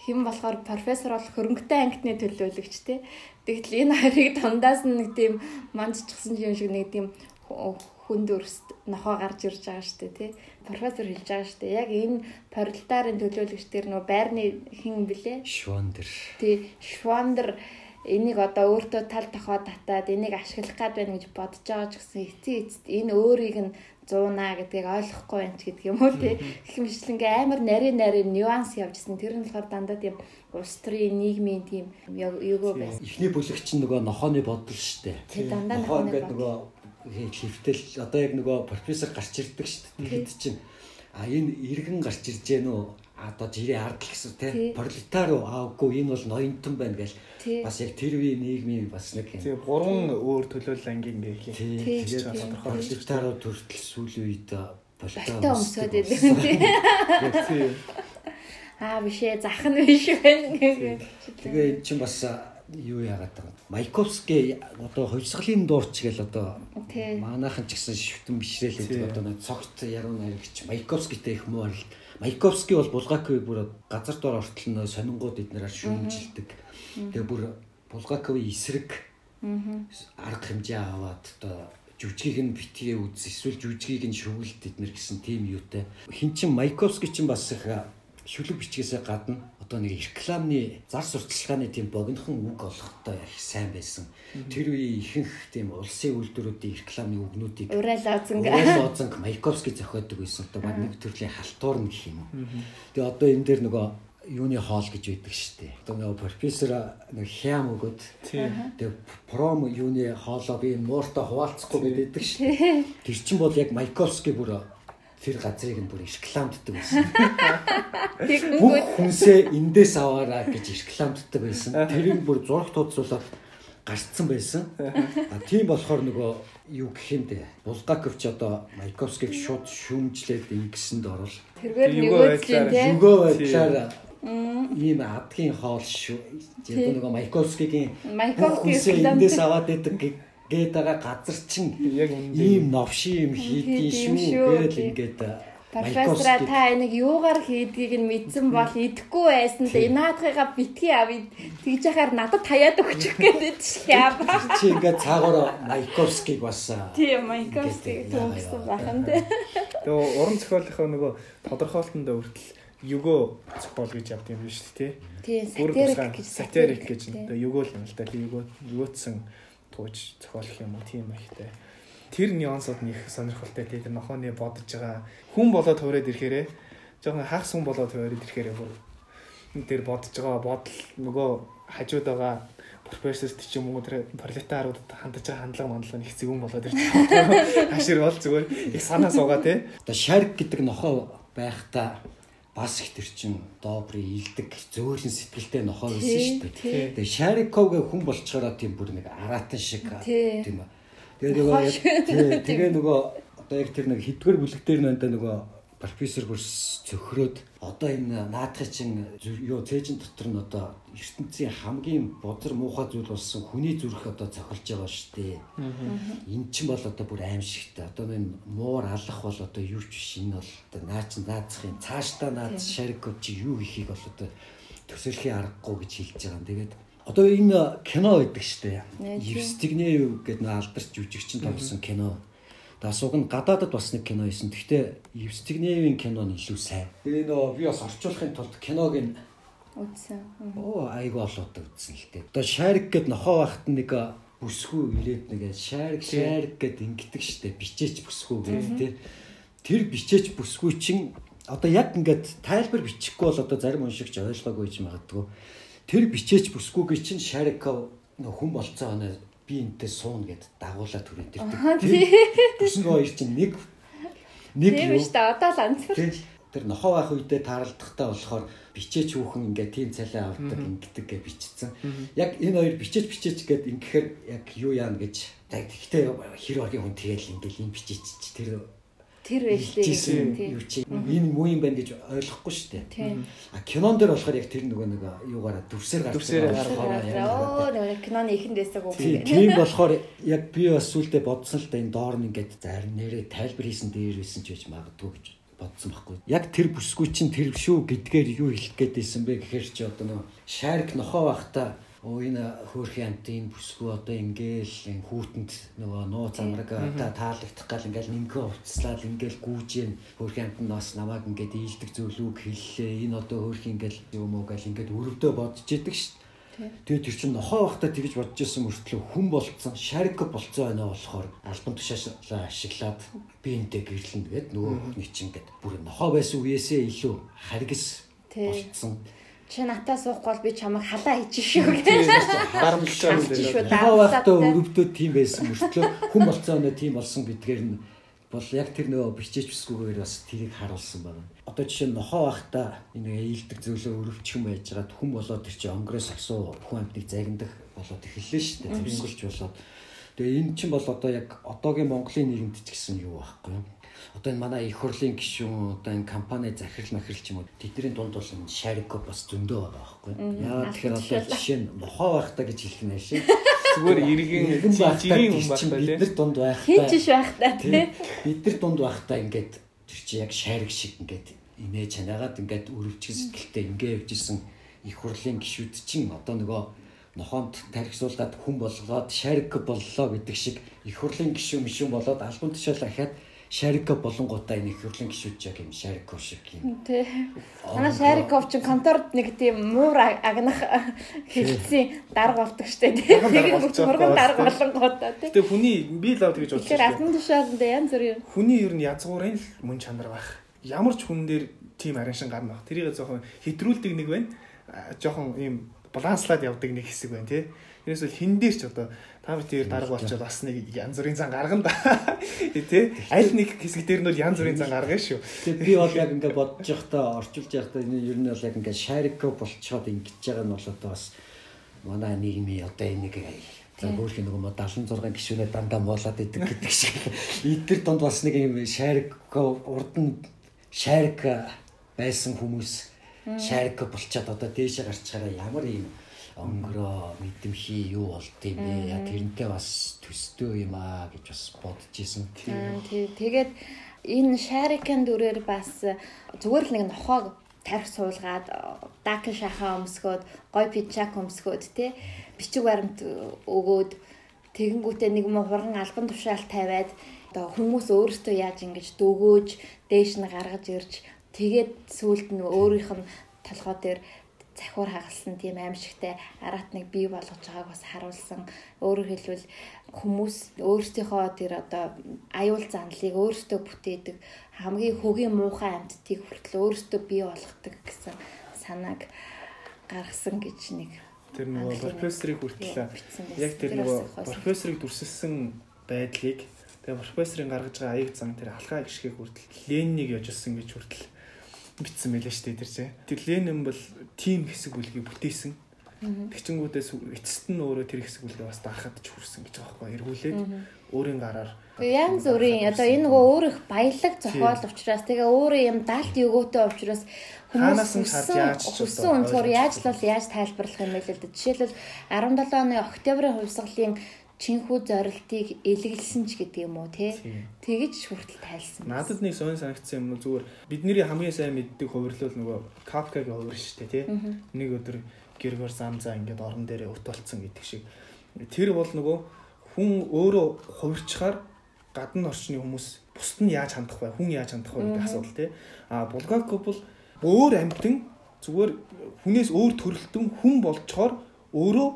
хэн болохоор профессор бол хөрөнгөтэй ангитны төлөөлөгч тий. Тэгтэл энэ хоёрыг дундаас нь нэг тийм мандчихсан юм шиг нэг тийм хүнд өрст нохоо гарч ирж байгаа шүү дээ тий. Профессор хэлж байгаа шүү дээ. Яг энэ паралтарын төлөөлөгчдэр нөө байрны хин блэ? Швандер. Тий, Швандер энийг одоо өөртөө тал тохоо татаад энийг ашиглах гад байна гэж бодож байгаа ч гэсэн эцсийн эцэст энэ өөрийг нь зуунаа гэдгийг ойлгохгүй байна ч гэдэг юм уу тий. Гэх мэтлэнгээ амар нарийн нарийн нюанс явжсэн. Тэр нь болохоор дандаа тийм улс төрийн нийгмийн тийм юугаа байсан. Эхний бүлэгч нь нөгөө нохооны бодол шүү дээ. Тий, дандаа нохооны бодол. нөгөө хөвтөл одоо яг нөгөө профессор гарч ирдэг шүү дээ. Тэгэхэд чинь а энэ иргэн гарч ирж гэнэ үү? Одоо жирийн ард л гэсэн тий. Пролетар аагүй энэ бол ноёнтон байна гэж бас яг тэр үеийн нийгмийн бас нэг тий гурван өөр төлөөлөл ангийн ингээ их. Тэгээд тодорхой пролетаруу төртөл сүүлийн үед пролетар өмсөд байдаг тий. Аа *laughs* бишээ зах нь биш байна гэх. Тэгээ эн чинь бас юу яагаад байгаа. Майковский одоо хувьсгалын дуурч гэл одоо манайхан ч гэсэн шүтэн бишрэл гэдэг одоо нэг цогт яруу найрагч Майковскитэй их муу арил. Майковский бол Булгаковыг бүр газар дор ортол нөө сонингууд эднэрээр шүүмжилдэг. Тэгээ бүр Булгаковын эсрэг арга хэмжээ аваад одоо жүжигийг нь битгий үз эсвэл жүжигийг нь шүглэлт эднэр гэсэн тийм юутай. Хин чин Майковский чин бас их шүлэг бичгээсээ гадна одоо нэг рекламны зар сурталчилгааны тийм богинохон үг олохтой их сайн байсан. Тэр үеийн ихэнх тийм улсын үйлдвэрүүдийн рекламны үгнүүдийг Урал Озанг Урал Озанг Майковский зохиодог байсан. Одоо баг нэг төрлийн халтуур нь гэх юм. Тэгээ одоо энэ дээр нөгөө юуны хоол гэж байдаг шүү дээ. Одоо нөгөө профессор нэг хям өгöd. Тэгээ пром юуны хоолоо би мууртаа хуваалцахгүй гэдэг шүү дээ. Тэр чинь бол яг Майковский бүр тэр газрыг нь бүр рекламддаг байсан. Бүх хүнсээ эндээс аваараа гэж рекламддаг байсан. Тэрийг бүр зураг туудсуулаад гарцсан байсан. А тийм болохоор нөгөө юу гэх юм бэ? Булгаков ч одоо Майковскийг шууд шүүмжлээд ингэсэнд орвол тэргээр нөгөөдлийн тийм нөгөө байдлаар ийм адгийн хоол шүү. Яг нөгөө Майковскигийн Майковский эндээс аваад идэг гээд байгаа газар чинь яг ийм новши юм хийдий шүү гэж ингээд Профессора та энийг юугаар хийдгийг нь мэдсэн бол идэхгүй байсан. Л наадхыгаа битгий авъя. Тэгж яхаар надад хаяад өгчих гэдэг яа. *laughs* Чи ингээд цаагаараа Майковскиг бас Тийм Майковскиг төгссөн бахан тий. Тэгээ уран зохиолынхоо нөгөө тодорхойлолтонд хүртэл юго зохиол гэж явд юм биш үү тий. Тийм сатирик гэж сатирик гэж одоо юго л юм л да. Юго югоцсон тууж зохиолох юм уу тийм ихтэй. Тэр нюансууд нь их сонирхолтой тий тэр нохооны бодож байгаа хүн болоод хувраад ирэхээрээ жоохон хагас хүн болоод хувраад ирэхээрээ бүр тэр бодож байгаа бодол нөгөө хажууд байгаа профессорт ч юм уу тэр пролетаруудад хандаж байгаа хандлага мандлага их зэвүүн болоод ирж байгаа. *laughs* Хашир бол зүгээр их санаа суугаа тий. Одоо шарк гэдэг нохоо байхдаа бас их тэр чин добрый илдэг зөөлөн сэтгэлтэй нохоо байсан шүү дээ. Тэгээ Шариковгийн хүн болчоороо тийм бүр нэг аратан шиг тийм. Тэгээ нөгөө тэгээ нөгөө одоо яг тэр нэг хідгэр бүлэг дээр нөндөө нөгөө профессор бүрс цөхрөөд одоо энэ наадхын чин юу цээжин дотор нь одоо ертөнцийн хамгийн бузар муухай зүйл болсон хүний зүрх одоо цохилж байгаа шүү дээ. Энэ чинь бол одоо бүр аимшигтай. Одоо энэ муур алах бол одоо юу ч биш. Энэ бол одоо наач наацхийн цаашдаа наац шарикууд чи юу хийхийг бол одоо төсөөлхийн аргагүй гэж хэлж байгаа юм. Тэгээд одоо энэ кино байдаг шүү дээ. Евстигнеев гэдэг нэг алдарч жүжигчин тоглосон кино. Дасууг нь гадаадд бас нэг кино хийсэн. Гэхдээ Евстигнеевийн кино нь илүү сайн. Тэгээ нөө би бас орчуулахын тулд киног нь Үдсэн. оо айгүй олоотой үзсэн л дээ. Одоо шарик гэд нохоо байхад нэг бүсгүй ирээд нэг шарик шарик гэд ингэдэг штэ бичээч бүсгүй гэдэг тий. Тэр бичээч бүсгүй чинь одоо яг ингээд тайлбар бичихгүй бол одоо зарим уншигч ойлгоогүй гэж магадгүй. Тэр бичээч бүсгүйг чинь шарик нөх хүн болцоо оноо би энтэй суун гэд дагуулад түрээд Аа, ирдэг. Бүсэн хоёр чинь нэг нэг Тийм юу шүү дээ. Одоо л анцгар. Тийм. Тэр нохоо байх үедээ тааралдахдаа болохоор бичээч хүүхэн ингээд тийм цалин авдаг ингэдэг гэж бичсэн. Яг энэ хоёр бичээч бичээч гэд ингэхээр яг юу яана гэж тэгтээ хэр оргийн хүн тэгэл ингээл юм бичээч чи тэр Тэр Тийм. юу чи энэ муу юм байна гэж ойлгохгүй шүү дээ. А кинон дээр болохоор яг тэр нөгөө нэг юугаараа дүрсээр гардаг. Дүрсээр Оо, нэг киноны ихэнд дэсэг үг. Тийм тийм болохоор яг би бас сүулдэ бодсон л да энэ доор нь ингээд зарим нэрээ тайлбар хийсэн дээр байсан ч гэж магадгүй гэж бодсон байхгүй. Яг тэр бүсгүй чинь тэр шүү гэдгээр юу хэлэх гээд байсан бэ гэхээр чи одоо нөө шарк нохоо байхдаа оо энэ хөөрхөн амтын бүсгүй одоо ингээл хүүтэнд нөгөө нууц амраг та таалагдах гал ингээл нэмхэ уцслаад ингээл гүүжэн хөөрхөн амт нь бас намайг ингээд ийдэг зөвлөг хэллээ. Энэ одоо хөөрхөн ингээл юм уу гал ингээд өрөвдөө бодож идэг шүү дээ. Тэгээд тэр чинь нохоо байхдаа тэгж бодож исэн мөртлөө хүн болцсон шарик болцсон байна болохоор альбан тушаалаа ашиглаад би энтэй гэрлэн гэдэг нөгөө нэг чинь ингээд бүр нохоо байсан үеэсээ илүү харгас болцсон. Чи натаа суухгүй бол би чамайг халаа хийж шүү байгаа юм Харж шүү. Даалгавраа. өрөвдөө тийм байсан мөртлөө хүн болцсон өнөө тийм болсон гэдгээр нь бол яг тэр нөгөө бичээч бүсгүйгээр бас тэрийг харуулсан байна. Одоо жишээ нь нохоо байхдаа энэ ээлдэг зөвлөө өрөвчгөн байж байгаад хүн болоод тэр чинь онгороос асуу хүн амтныг загиндах болоод эхэллээ шүү дээ. Тэрсгэлж болоод. Тэгээ энэ чинь бол одоо яг одоогийн Монголын нийгэмд ч гэсэн юу байхгүй юу? Одоо энэ манай их хурлын гишүүн одоо энэ компани захирал махирал ч юм уу тэдний дунд бол энэ шарико бас зөндөө байгаа байхгүй юу? Яа тэгэхээр одоо жишээ нь нохоо байхдаа гэж хэлэх нь ашиг. Зүгээр иргэн тэр хүн байх бид байлээ. нар дунд Хин байхдаа ч ш байх та тий. бид нар дунд байхдаа ингээд тэр чи яг шарик шиг ингээд инээ чанаагаад ингээд өрөвчгөн сэтгэлтэй ингээ явжсэн их хурлын гишүүд чинь одоо нөгөө нохоонд тархисуулаад хүн болгоод шарик боллоо гэдэг шиг их хурлын гишүүн мишүүн болоод албан тушаал ахаад Шарико болонгуудаа энэ их хөвлөн гişүүд яг юм Шариков шиг юм. Тий. Манай Шариков чинь конторд нэг тийм муур агнах хэлсэн дарга болдог штэ тий. Хурган дарга болонгуудаа тий. Тэгээ хүний би лав гэж бодсон. Тэгэхээр алтан тушаалд янз бүр юм. Хүний ер нь язгуурын л мөн чанар байх. Ямар ч хүн дээр тийм араншин гарна байх. Тэрийг жоохон хэтрүүлдэг нэг байна. Жоохон ийм баланслаад явдаг нэг хэсэг байна тий. Тэрнээс бол хин дээр ч одоо та бүхэн дарга болчиход бас нэг янз бүрийн зан гаргана да. *laughs* Тий. Аль нэг хэсэг дээр нь бол янз бүрийн зан гаргана шүү. Тэгээ би бол яг ингээд бодож явахдаа орчуулж явахдаа энэ ер нь бол яг ингээд шарико болцоод ингэж байгаа нь бол одоо бас манай нийгмийн одоо энэ нэг за өөрхийн нөгөө 76 гишүүнээ дандаа муулаад идэг гэдэг шиг. Эдгээр донд бас нэг юм шарико урд нь шарик байсан хүмүүс шарик болцоод одоо дээшээ гарчаараа ямар юм онгороо мэдэмхий юу болд юм бэ? Яа, Тэрнтэй бас төстэй юм аа гэж бас бодож исэн. Аа, тий. Тэгээд энэ шарикын дүрээр бас зүгээр л нэг нохоог тарих суулгаад дакин шахаа өмсгөөд гой пичак өмсгөөд тий бичиг баримт өгөөд тэгэнгүүтээ нэг муу хурган албан тушаал тавиад одоо хүмүүс өөрсдөө яаж ингэж дөгөөж дээш нь гаргаж ирж тэгээд сүулт нь өөрийнх нь толгой дээр захиур хагалсан тийм аимшигтай араат нэг бий болгож байгааг бас харуулсан. Өөрөөр хэлбэл хүмүүс өөрсдийнхөө тэр одоо аюул занлыг өөрсдөө бүтээдэг хамгийн хөгийн муухай амьтдыг хүртэл өөрсдөө бий болгодог гэсэн санааг гаргасан гэж нэг Тэр нөгөө профессорыг хүртэл яг тэр нөгөө профессорыг дүрсэлсэн байдлыг тэгээ профессорын гаргаж байгаа аяг зан тэр алхаа гიშгийг хүртэл Лениныг яжсан гэж хүртэл бичсэн байлаа шүү дээ тэр чинь. Тэр Ленин бол тим хэсэг бүлгийг бүтээсэн. Тэгчингүүдээс эцэст нь өөрөө тэр хэсэг үлээ бас дарахад ч хүрсэн гэж байгаа байхгүй эргүүлээд өөрийн гараар Янз бүрийн одоо энэ нөгөө өөр их баялаг зохиол учраас тэгээ өөр юм далд өгөөтэй учраас ч хүссэн өнцгөр яаж л бол яаж тайлбарлах юм бэ л дээ. Жишээлбэл 17 оны октябрийн хувьсгалын чинхүү зорилтыг илгэлсэн ч гэдэг юм уу тий. Тийм. Тэгэж хүртэл тайлсан. Надад нэг сонь санагдсан юм зүгээр бидний хамгийн сайн мэддэг хувирлал нөгөө Капкагийн хувир шүү дээ тий. Нэг өдөр Гергор Замза ингээд орон дээрээ ут болцсон гэдэг шиг. Тэр бол нөгөө хүн өөрөө хувирчаар гадна орчны хүмүүс бусд нь яаж хандах вэ? Хүн яаж хандах вэ гэдэг асуудал тий. А Булгаков бол өөр амьтан зүгээр хүнээс өөр төрөлтөн хүн болчоор өөрөө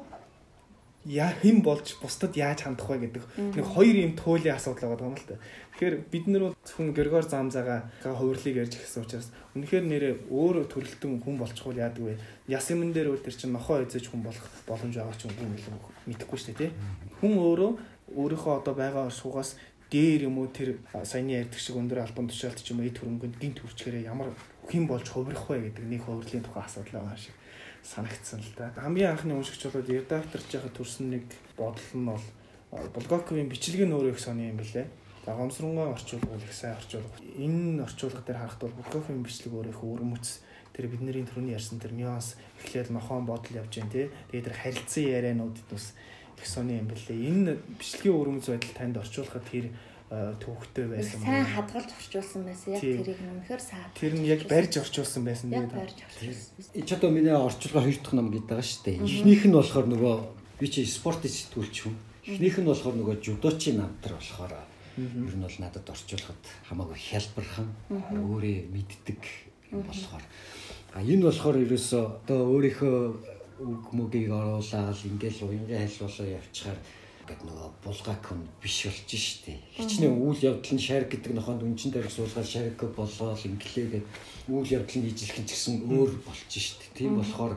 яа хэн болж бусдад яаж хандах вэ гэдэг нэг хоёр юм туйлын асуудал байгаа юм л та. Тэгэхээр бид нар бол зөвхөн Григор Замзагаа хувирлыг ярьж гисэн учраас үнэхээр нэрээ өөр төрөлтөн хүн болчихвол яадаг вэ? Яс юмн дээр үл тэр чинь нохоо эзэж хүн болох боломж байгаа ч юм уу мэдэхгүй шүү дээ тий. Хүн өөрөө өөрийнхөө одоо байгаа оршуугаас дээр юм уу тэр саяны ярьдаг шиг өндөр албан тушаалт ч юм уу эд хөрөнгөнд гинт хүрчгээрээ ямар хэн болж хувирах вэ гэдэг нэг хувирлын тухай асуудал байгаа шиг санагдсан л да. Хамгийн анхны уншигч болоод редакторч яхад төрсөн нэг бодол нь бол Булгаковын бичлэг нь өөрөө их сони юм билэ. За гомсронгой орчуулга бол их сайн орчуулга. Энэ орчуулга дээр харахад бол Булгаковын бичлэг өөрөө их өрмөц тэр бидний түрүүний ярьсан тэр нюанс эхлээл нохон бодол явж байна тий. Тэгээд тэр харилцан яриануудад бас их сони юм билэ. Энэ бичлэгийн өрмөц байдал танд орчуулахад тэр төвөгтэй байсан. Сайн хадгалж орчуулсан байсан. Яг тэрийг нөхөр сайн. Тэр нь яг барьж орчуулсан байсан яг дээ. барьж орчуулсан. Эч одоо миний орчуулга хоёр дахь ном гэдэг байгаа шүү дээ. Эхнийх нь болохоор нөгөө би чи спортын сэтгүүлч хүн. Эхнийх нь болохоор нөгөө жудочи намтар болохоор ер нь бол надад орчуулахад хамаагүй хялбархан өөрөө мэддэг юм болохоор а энэ болохоор ерөөсөө одоо өөрийнхөө үг мөгийг оруулаад ингээл уянгийн хайлуулаа явчихаар ингээд нөгөө булгак хүн биш болчих штеп. Хичнээн үйл явдал нь шарик гэдэг нохонд үнчин дээр суулгаад шарик болоод инглээгээд үйл явдал нь ижилхэн ч гэсэн өөр болчих штеп. Тийм болохоор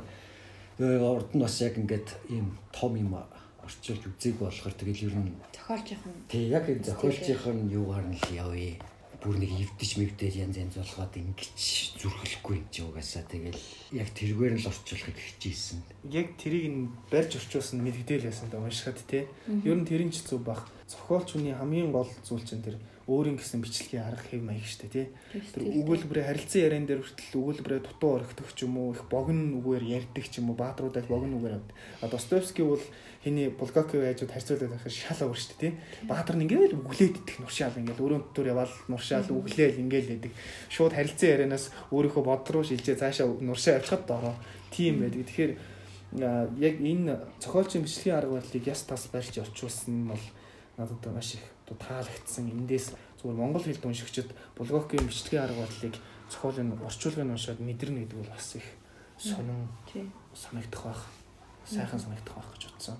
урд нь бас яг ингээд ийм том юм орчуулж үзег болохоор тэгэл ер нь Тохиолж явах нь. тий яг энэ зохиолчийн юугаар нь л явъя. Бүр нэг эвдэж мэвдээд янз янз болгоод ингэж зүрхлэхгүй юм чи угаасаа тэгэл яг тэргээр нь л орчуулахыг хичээсэн. яг тэрийг нь барьж орчуулсан мэдгэдэл яасан да уншихад те. Ер нь тэрийн ч зүг бах. Зохиолч хүний хамгийн гол зүйл чинь тэр өөрийн гэсэн бичлэгийн арга хэв маяг штэ те. Тэр өгүүлбэрээ харилцан яриан дээр хүртэл өгүүлбэрээ дутуу орхидог ч юм уу их богино үгээр ярьдаг ч юм уу баатруудаа их богино үгээр авдаг. А Достоевский бол хэний Булгаковын хажууд харьцуулаад байхад шал өөр штэ те. Баатар нь ингээл өглөөд идэх нуршаал ингээл өрөөнд дотор яваал нуршаал өглөөл ингээл байдаг. Шууд харилцан ярианаас өөрийнхөө бод руу шилжээ цаашаа нуршаа явчихад дороо. Тийм байдаг. Тэгэхээр яг энэ зохиолчийн бичлэгийн арга барилыг яс тас барьж орчуулсан нь бол надад маш их одоо таалагдсан. Эндээс зүгээр монгол хэлд уншигчид Булгаковын бичлэгийн арга барилыг зохиолын орчуулгыг уншаад мэдэрнэ гэдэг бол бас их сонин санагдах байх. Сайхан санагдах байх гэж бодсон.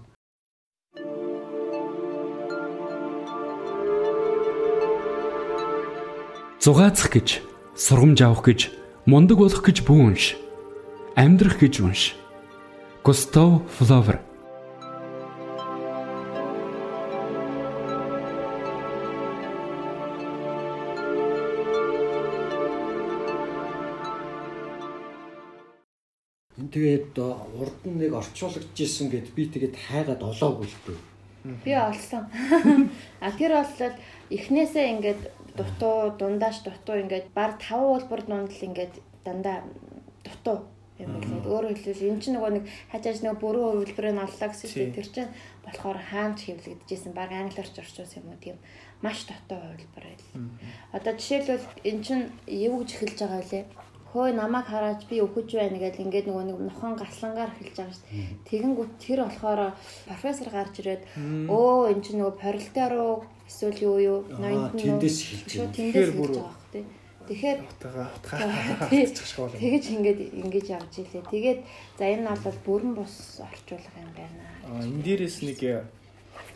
Зугаацах гэж, сургамж авах гэж, мундаг болох гэж бүү унш. Амьдрах гэж унш. Густав Флавер Энэ тэгээд э, урд нь нэг орчуулагдж исэн гэд би тэгээд хайгаад олоогүй л дээ. Би олсон. *laughs* А тэр бол эхнээсээ ингээд дутуу, дундааш дутуу ингээд баг 5 улбар дунд л ингээд дандаа дутуу юм билээ. Өөрөөр хэлбэл эн чинь нөгөө нэг хажааж нөгөө бүрэн хөвлбөрийг оллоо гэсэн чинь тэр чинь болохоор хаанч хэвлэгдэжсэн баг англиарч орчуулсан юм уу тийм маш дутуу хөвлбөр байл. Одоо жишээлбэл эн чинь юу гэж эхэлж байгаа вэ? Хөөе намайг хараад би өхөж байна гэж ингээд нөгөө нэг нохон гаслангаар эхэлж байгаа шүү дээ. Тэгэнгүүт тэр болохоор профессор гарч ирээд өө эн чинь нөгөө порилтаа руу эсвэл юу юу Аа, ноёнд нь тэндээс эхэлж байна. Тэгэхээр бүр-. Тэгэхээр *laughs* тэгэж ингээд ингэж явж илээ. Тэгээд за энэ нь бол бүрэн бус орчуулга юм байна. А энэ дээрээс нэг э,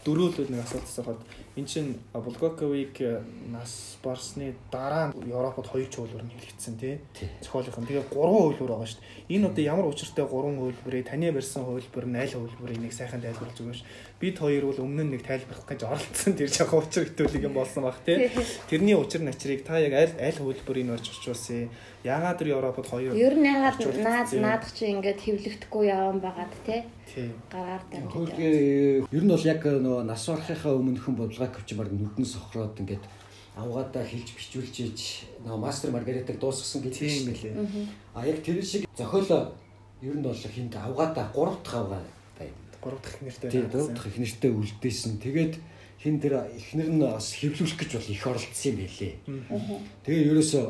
дөрөөлөд нэг асуултаас хаад эн чин Булгаковыг э, нас барсны дараа нь Европод хоёр чуулгар нь хэлэгдсэн тий. Зохиолынх нь. Тэгээ гурван хөвлөр байгаа шүү дээ. Энэ одоо ямар учиртай гурван хөвлөрөө таны барьсан хөвлөр нь аль хөвлөрийг нэг сайхан тайлбарлаж өгөөш. бид хоёр бол өмнө нь нэг тайлбарлах гэж оролцсон тэр жоохон учир хөтөлөг юм болсон баг тий. Тэрний учир начрыг та яг аль аль хөлбөрийг орж орчуулсан. Яагаад тэр Европод хоёр Ер нь ягаад наад наадах чи ингээд хөвлөгдөхгүй явсан байгаад тий. Гараар дамжиж. Ер нь бол яг нөгөө нас орохынхаа өмнөхөн бодлогыг авч баг нүдэн сохроод ингээд авгаадаа хилж бичүүлж иж нөгөө мастер маргаритаг дуусгасан гэдэг Тийм шиг мэлээ. А яг тэр шиг зохиолоо ер нь бол хинт авгаадаа 3 дахь авгаа байна. 3 дахь их нэртэй. Тийм 4 дахь их нэртэй үлдээсэн. Тэгээд хин тэр эхнэр нь бас хэвлүүлэх гэж бол их оролцсон юм байлээ. Тэгээ ерөөсөө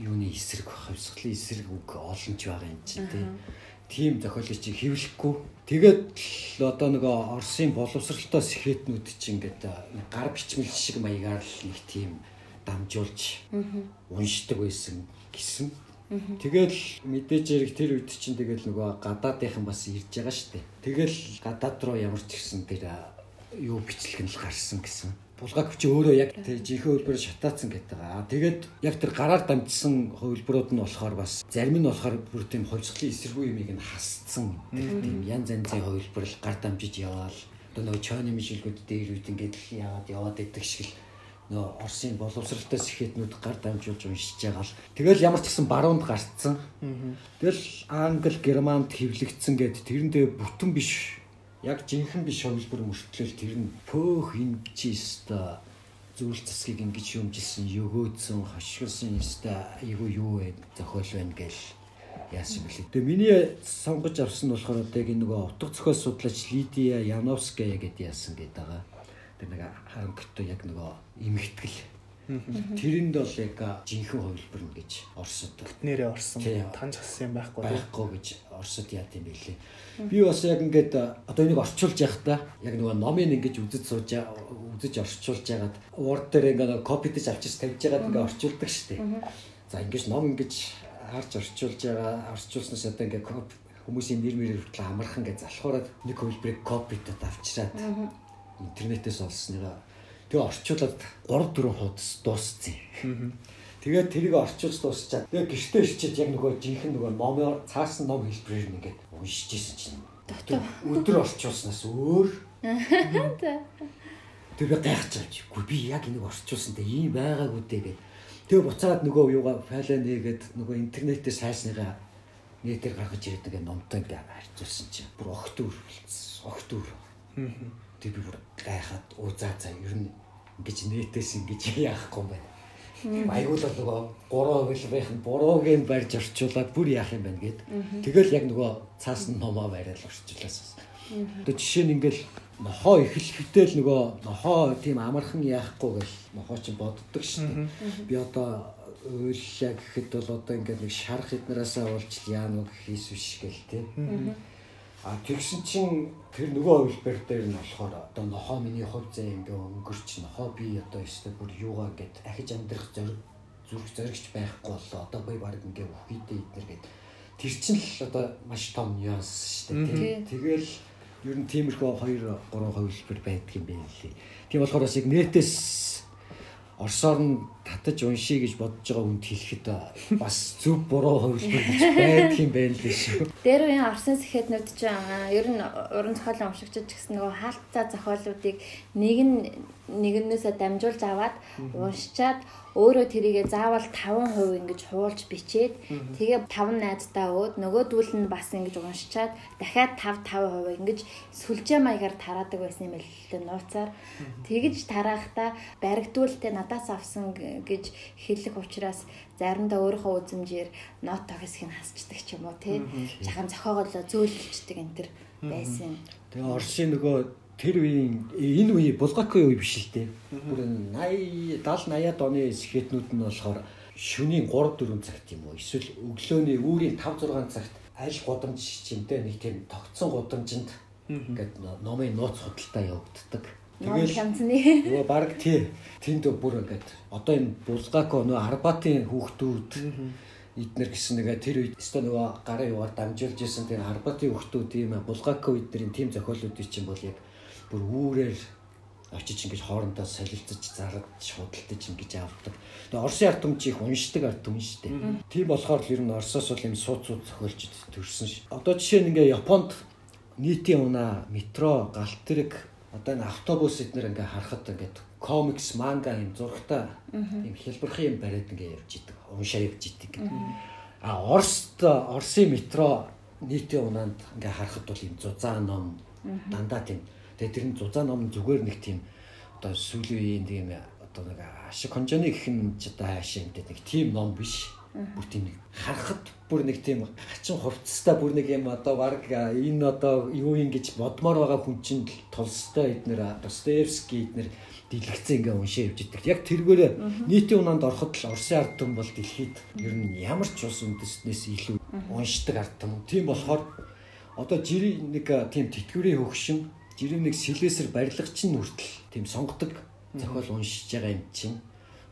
юуны эсрэг хавсгалын эсрэг үг олон ч байгаа юм чинь тийм. Тим зохиолыг чи хэвлэхгүй. Тэгээд л одоо нөгөө Оросын боловсралтай сэхэтнүүд чинь ингээд гар бичмэл шиг маягаар л нэг тийм дамжуулж уншдаг байсан гэсэн. Тэгэл мэдээж хэрэг тэр үед чинь тэгэл нөгөө гадаадынхан бас ирж байгаа штэ. Тэгэл гадаад руу ямар ч гэсэн тэр юу бичлэг нь л гарсан гэсэн. Булгак чи өөрөө яг жинхэнэ хөлбөрөөр шатаацсан гэдэг. Аа, Тэгээд яг тэр гараар дамжсан хөлбөрүүд нь болохоор бас зарим нь болохоор бүр тийм хувьсгалын эсэргүй юмыг нь хасцсан. Тийм янз янзын хөлбөрл гар дамжиж яваал. Одоо нөгөө чойны мишэлгүүд дээр үед ингээд л яваад яваад идэх шиг л нөө Оросын боловсралтай сэхэтнүүд гар дамжуулж уншиж байгаа л тэгэл ямар ч гэсэн баруунд гарцсан. Тэгэл англи германд хэвлэгдсэн гэд тэрэндээ бүтэн биш яг жинхэнэ биш хөвлбөр мөртлөл тэр нь пөөх чи өста зүйл засгийг ингэж юмжилсэн өгөөдсөн хошгилсан өста айгу юу вэ зохиол байна гэл яасан бэлээ. Тэгээ миний сонгож авсан болохоор одоо яг нөгөө утга зохиол судлаач Лидия Яновская гэдэг яасан гэдэг байгаа. Тэр нэг хангалттай яг нөгөө имэгтгэл. Тэрэнд бол яг жинхэнэ хөвлбөр нь гэж Оросд нэрээ орсон. Танж хассан юм байхгүй байхгүй гэж Оросд яат юм байлээ. Би бас яг ингээд одоо энийг орчуулж явахдаа яг нөгөө номыг ингэж үзэж сууж үзэж орчуулж ягаад Word дээр ингээд копидж авчиж тавьж ягаад ингээд орчуулдаг шүү дээ. За ингэж ном ингэж харж орчуулж байгаа орчуулснаас одоо ингээд коп- хүмүүсийн нэр мэрээр хүртэл амархан гэж залхуураад нэг хөлбөрийг копидод авчираад интернетээс олсноо тэгээ орчуулад 3 4 хуудас дууссан. Тэгээд тэрийг орчуулж дуусчаад тэгээ гэртээ ирчихэд яг нөгөө жинхэнэ нөгөө номоор цаасан ном хэлбэрээр нь ингээд уншиж исэн чинь өдөр орчуулснаас өөр *laughs* тэг би чи. Гү би яг энийг орчуулсантай ийм байгаагүй дээ гэд. Тэгээ буцаад нөгөө юугаа файлаа нээгээд нөгөө интернетээс сайсныгаа нэтээр гаргаж ирээд ингээ номтой ингээ харьцуулсан чи. Бүр огт өр болцсон. Огт өр. Тэг би бүр гайхаад уу за за ер нь ингэж нэтээс ингэж яахгүй юм байна. Айгуул бол нөгөө 3 хөлбөрийнх нь бурууг нь барьж орчуулад бүр яах юм байна гэд. Тэгэл яг нөгөө цаасан номоо бариад орчуулсан. Одоо жишээ нь ингээл нохоо эхлэхдээ л нөгөө нохоо тийм амархан яахгүй гэл нохоо ч боддог шин. Би одоо уйллаа гэхэд бол одоо ингээд нэг шарах эднараасаа уулж яа нүг хийс биш гэл тий. А тэгсэн чинь тэр нөгөө хөвлбөр дээр нь болохоор одоо нохоо миний хувь зэ ингээ өнгөрч нохоо би одоо өстө бүр юугаа гэд ахиж амьдрах зориг зүрх зоригч байхгүй боллоо. Одоо би баг ингээ үхийдээ иднэр гэд тэр чинь л одоо маш том нюанс шүү дээ. Тэгэл ер нь тиймэрхүү 2 3 хөвлбөр байдаг юм байна лээ. Тийм болохоор бас яг нэтээс Орсоор нь татаж уншия гэж бодож байгаа хүнд хэлэхэд бас зөв буруу хөвлбөр гэж байдаг юм байна лээ шүү. Дээр үеийн Орсын сэхэтнүүд ч аа, ер нь уран зохиолын уншигчид гэсэн нөгөө хаалттай зохиолуудыг нэг нь нэгнээсээ дамжуулж аваад уншичаад өөрөө тэрийгэ заавал 5% ингэж хуулж бичээд тэгээ 5 найздаа өөд нөгөөдүүл нь бас ингэж уншичаад дахиад 5 5% ингэж сүлжээ маягаар тараадаг байсан юм л нууцаар. Тэгэж тараахта баригдуултээ надаас авсан гэж хэлэх учраас заримдаа өөрийнхөө үзмжээр нот тохисхийг хасчдаг ч юм уу тий жахан зохиогоолоо зөөлөлчдөг энэ төр байсан. Тэгээ Орсын нөгөө тэр үеийн энэ үе Булгакын үе биш л дээ. Бүр 80 70 80-аад оны сэхэтнүүд нь болохоор шөнийн 3 4 цагт юм уу эсвэл өглөөний үүрийн 5 6 цагт аль гудамж чимтэй нэг тийм тогтсон гудамжинд ингээд номын нууц худалдаа явагддаг. Ном хянцны Нөгөө баг тий. Тэнд бүр ингээд одоо энэ Булгако нөгөө Арбатын хүүхдүүд эднэр гэсэн нэгэ тэр үед өстө нөгөө гарын югаар дамжуулж исэн тэр Арбатын хүүхдүүд ийм Булгако эднэрийн тим зохиолуудыг чинь бол яг бүр үүрээр очиж ингэж хоорондоо солилцож зарад худалдаж ингэж авдаг. Тэгээ Оросын ард түмч их уншдаг ард түмэн шүү дээ. Тийм болохоор л ер нь Оросоос бол юм сууд сууд зохиолч төрсөн ш. Одоо жишээ нь ингээ Японд нийтийн унаа, метро, галт тэрэг одоо энэ автобус эднэр ингээ харахад ингээд комикс, манга юм зурагтай юм хэлбэрхэн юм бариад ингээ явж идэг. Уншаа явж идэг. А Оросд Оросын метро нийтийн унаанд ингээ харахад бол юм зузаан ном дандаа тийм. Тэгээ тэр нь зузаан ном зүгээр нэг тийм одоо сүүлийн үеийн тийм одоо нэг ашиг хонжооны гэх нь ч одоо хаашаа юм нэг тийм ном биш. Бүр тийм нэг харахад бүр нэг тийм хачин хувцастай бүр нэг юм одоо баг энэ одоо юу юм гэж бодмоор байгаа хүн чинь Толстой эднэр Достоевский эднэр дэлгэцэн ингээ уншаа явж идэг. Яг тэргээр нийтийн унаанд ороход л Оросын ард түмэн бол дэлхийд ер нь ямар ч улс үндэстнээс илүү уншдаг ард түмэн. Тийм болохоор одоо жирийн нэг тийм тэтгэврийн хөгшин жирийн нэг сэлвэсэр барилга чинь хүртэл тийм сонгодог зохиол уншиж байгаа юм чинь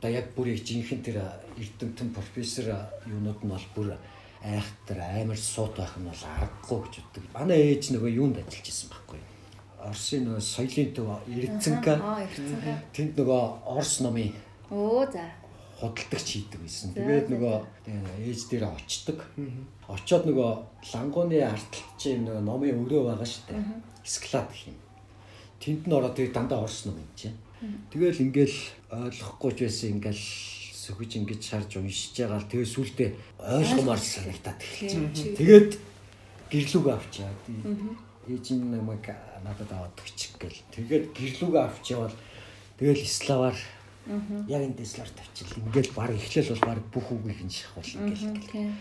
одоо яг бүр их жинхэнэ тэр эрдэмтэн профессор юунууд нь бол бүр айхтар амар суут байх нь бол аргагүй гэж боддог. Манай ээж нөгөө юунд ажиллаж исэн байхгүй. Оросын нөгөө соёлын төв Эрдэнэка. Тэнд нөгөө Орос номын Оо за. худалдагч хийдэг байсан. Тэгээд нөгөө ээж дээр очдог. Очоод нөгөө лангууны арталт чинь нөгөө номын өрөө байгаа шүү дээ. Склад гэх юм. Тэнд нь ороод тэгээд дандаа Орос ном юм чинь. Тэгэл ингээл ойлгохгүй ч байсан ингээл сөхөж ингэж шарж уншиж байгаа л тэгээ сүултээ ойлгомоор санагтаад эхэлчихсэн. Тэгээд гэрлүүг авчаа. Ээж нь намайг надад аваад өгчих гэл. Тэгээд гэрлүүг авч явал тэгэл славаар яг энэ дэслэр тавьчихл. Ингээл баг эхлэл бол баг бүх үгийг нь шахвал ингээл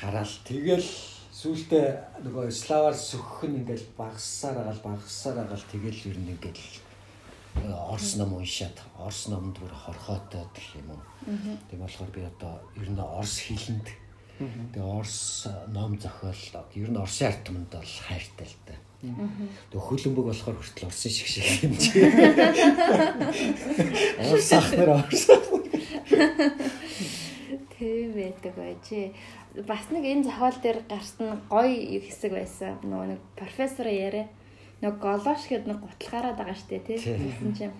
хараал. Тэгэл сүултээ нөгөө славаар сөхөх нь ингээл багассаар агаал багассаар агаал тэгэл ер нь ингээл Орос ном уншаад Орос номд бүр хорхоотой гэх юм уу. Тийм болохоор би одоо ер нь Орос хэлэнд тэгээ Орос ном зохиол ер нь Оросын ард түмэнд бол хайртай л та. Тэгээ хөлбөмбөг болохоор хүртэл Оросын шиг шиг юм чи. *laughs* Орос ахнаар Орос. Тийм байдаг байж. Бас нэг энэ зохиол дээр гарсан гоё хэсэг байсан. Нөгөө нэг профессор яриа нэг голоош гэдэг нэг гутлахаараад байгаа штэ тий. Тэгсэн чинь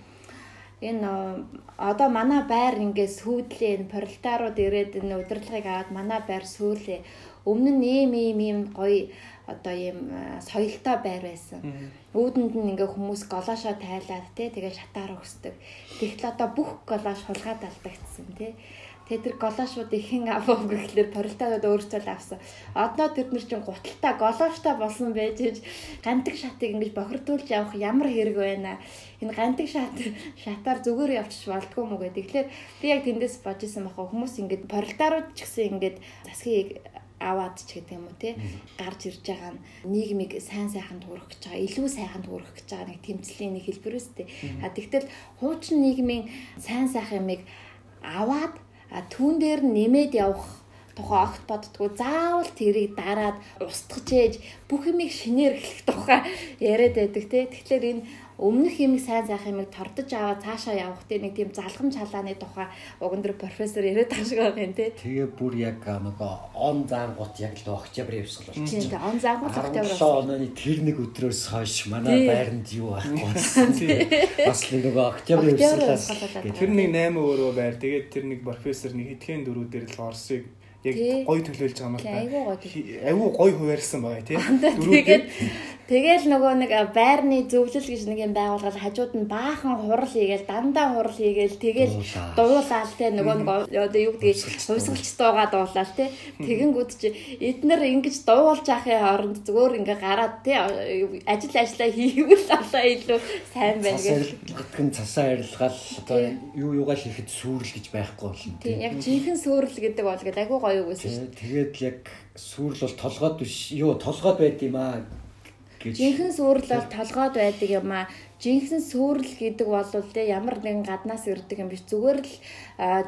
энэ одоо манай байр ингээд сүйдлээ энэ пролетарууд ирээд энэ удирдлагыг аваад манай байр сүүлээ. Өмнө нь ийм ийм ийм гоё одоо ийм соёлтой байр байсан. Үүдэнд нь ингээ хүмүүс голоошоо тайлаад тий тэгээ шатаар өгсдөг. Тэгтэл одоо бүх голоош хулгаад алдагдсан тий. Тэгээ тэр голоошууд ихэн авав гэхлээр өөрсдөө л авсан. Одноо тэр нар чинь гуталтай голооштой болсон байж ээж гантик шатыг ингэж бохирдуулж явах ямар хэрэг байна. Энэ гантик шат шатаар зүгээр явчих болдгоо мүү гэдэг. Тэгэхээр би яг тэндээс бодож исэн бахаа хүмүүс ингэж пролетарууд ч гэсэн ингэж засгийг аваад ч гэдэг юм уу те гарч ирж байгаа нь нийгмийг сайн сайхан туурах гэж байгаа илүү сайхан туурах гэж байгаа нэг тэмцлийн нэг хэлбэр үстэй. А тэгтэл хуучин нийгмийн сайн сайхан юмыг аваад а түүн дээр нэмээд явах тухай огт боддгоо. Заавал тэрийг дараад устгаж ээж бүх юмыг шинээр эхлэх тухай яриад байдаг те. Тэгэхээр энэ өмнөх юм сайн сайх юмыг тордож аваад цаашаа явах те нэг тийм залхам чалааны тухай уган дээр профессор яриад байгаа шиг юм те Тэгээ бүр яг нөгөө он заангут яг л октябрь явсгал тийм болчихсон. те он заагуул октябр 17 оны тэр нэг өдрөөс хойш манай байранд юу байхгүй болсон. Бас л нөгөө явсгалаас явсгалаа. Тэр нэг 8 өөрөө байр. Тэгээд тэр нэг профессор нэг хэдхэн дөрүүдээр л Оросыг яг Тий. гоё төлөөлж байгаа юм Тий. Хи- Айгүй гоё хуваарлсан байгаа тий. Тэгээд тэгэл нөгөө нэг байрны зөвлөл гэж нэг юм байгуулгал хажууд нь баахан хурал хийгээл дандаа хурал хийгээл тэгэл дуулаад те нөгөө нэг одоо юу гэдгийг хувьсгалч дуугаа дуулаад те. Тэгэнгүүт чи эднэр ингэж дуулж яхахын оронд зүгээр ингээ гараад те ажил ажиллаа хийвэл одоо илүү сайн байна гэж. нь цасаа арилгаал одоо юу юугаа хийхэд сүрэл гэж байхгүй болно. Тийм яг жинхэнэ сүрэл гэдэг бол гэдэг айгүй гоё үг байсан шүү. Тэгээд яг сүрэл бол толгойд биш юу толгойд байд юм аа гэж Жинхэнэ сүрэл бол толгойд байдаг юм аа. Жинхэнэ сүрэл гэдэг бол те ямар нэгэн гаднаас ирдэг юм биш. Зүгээр л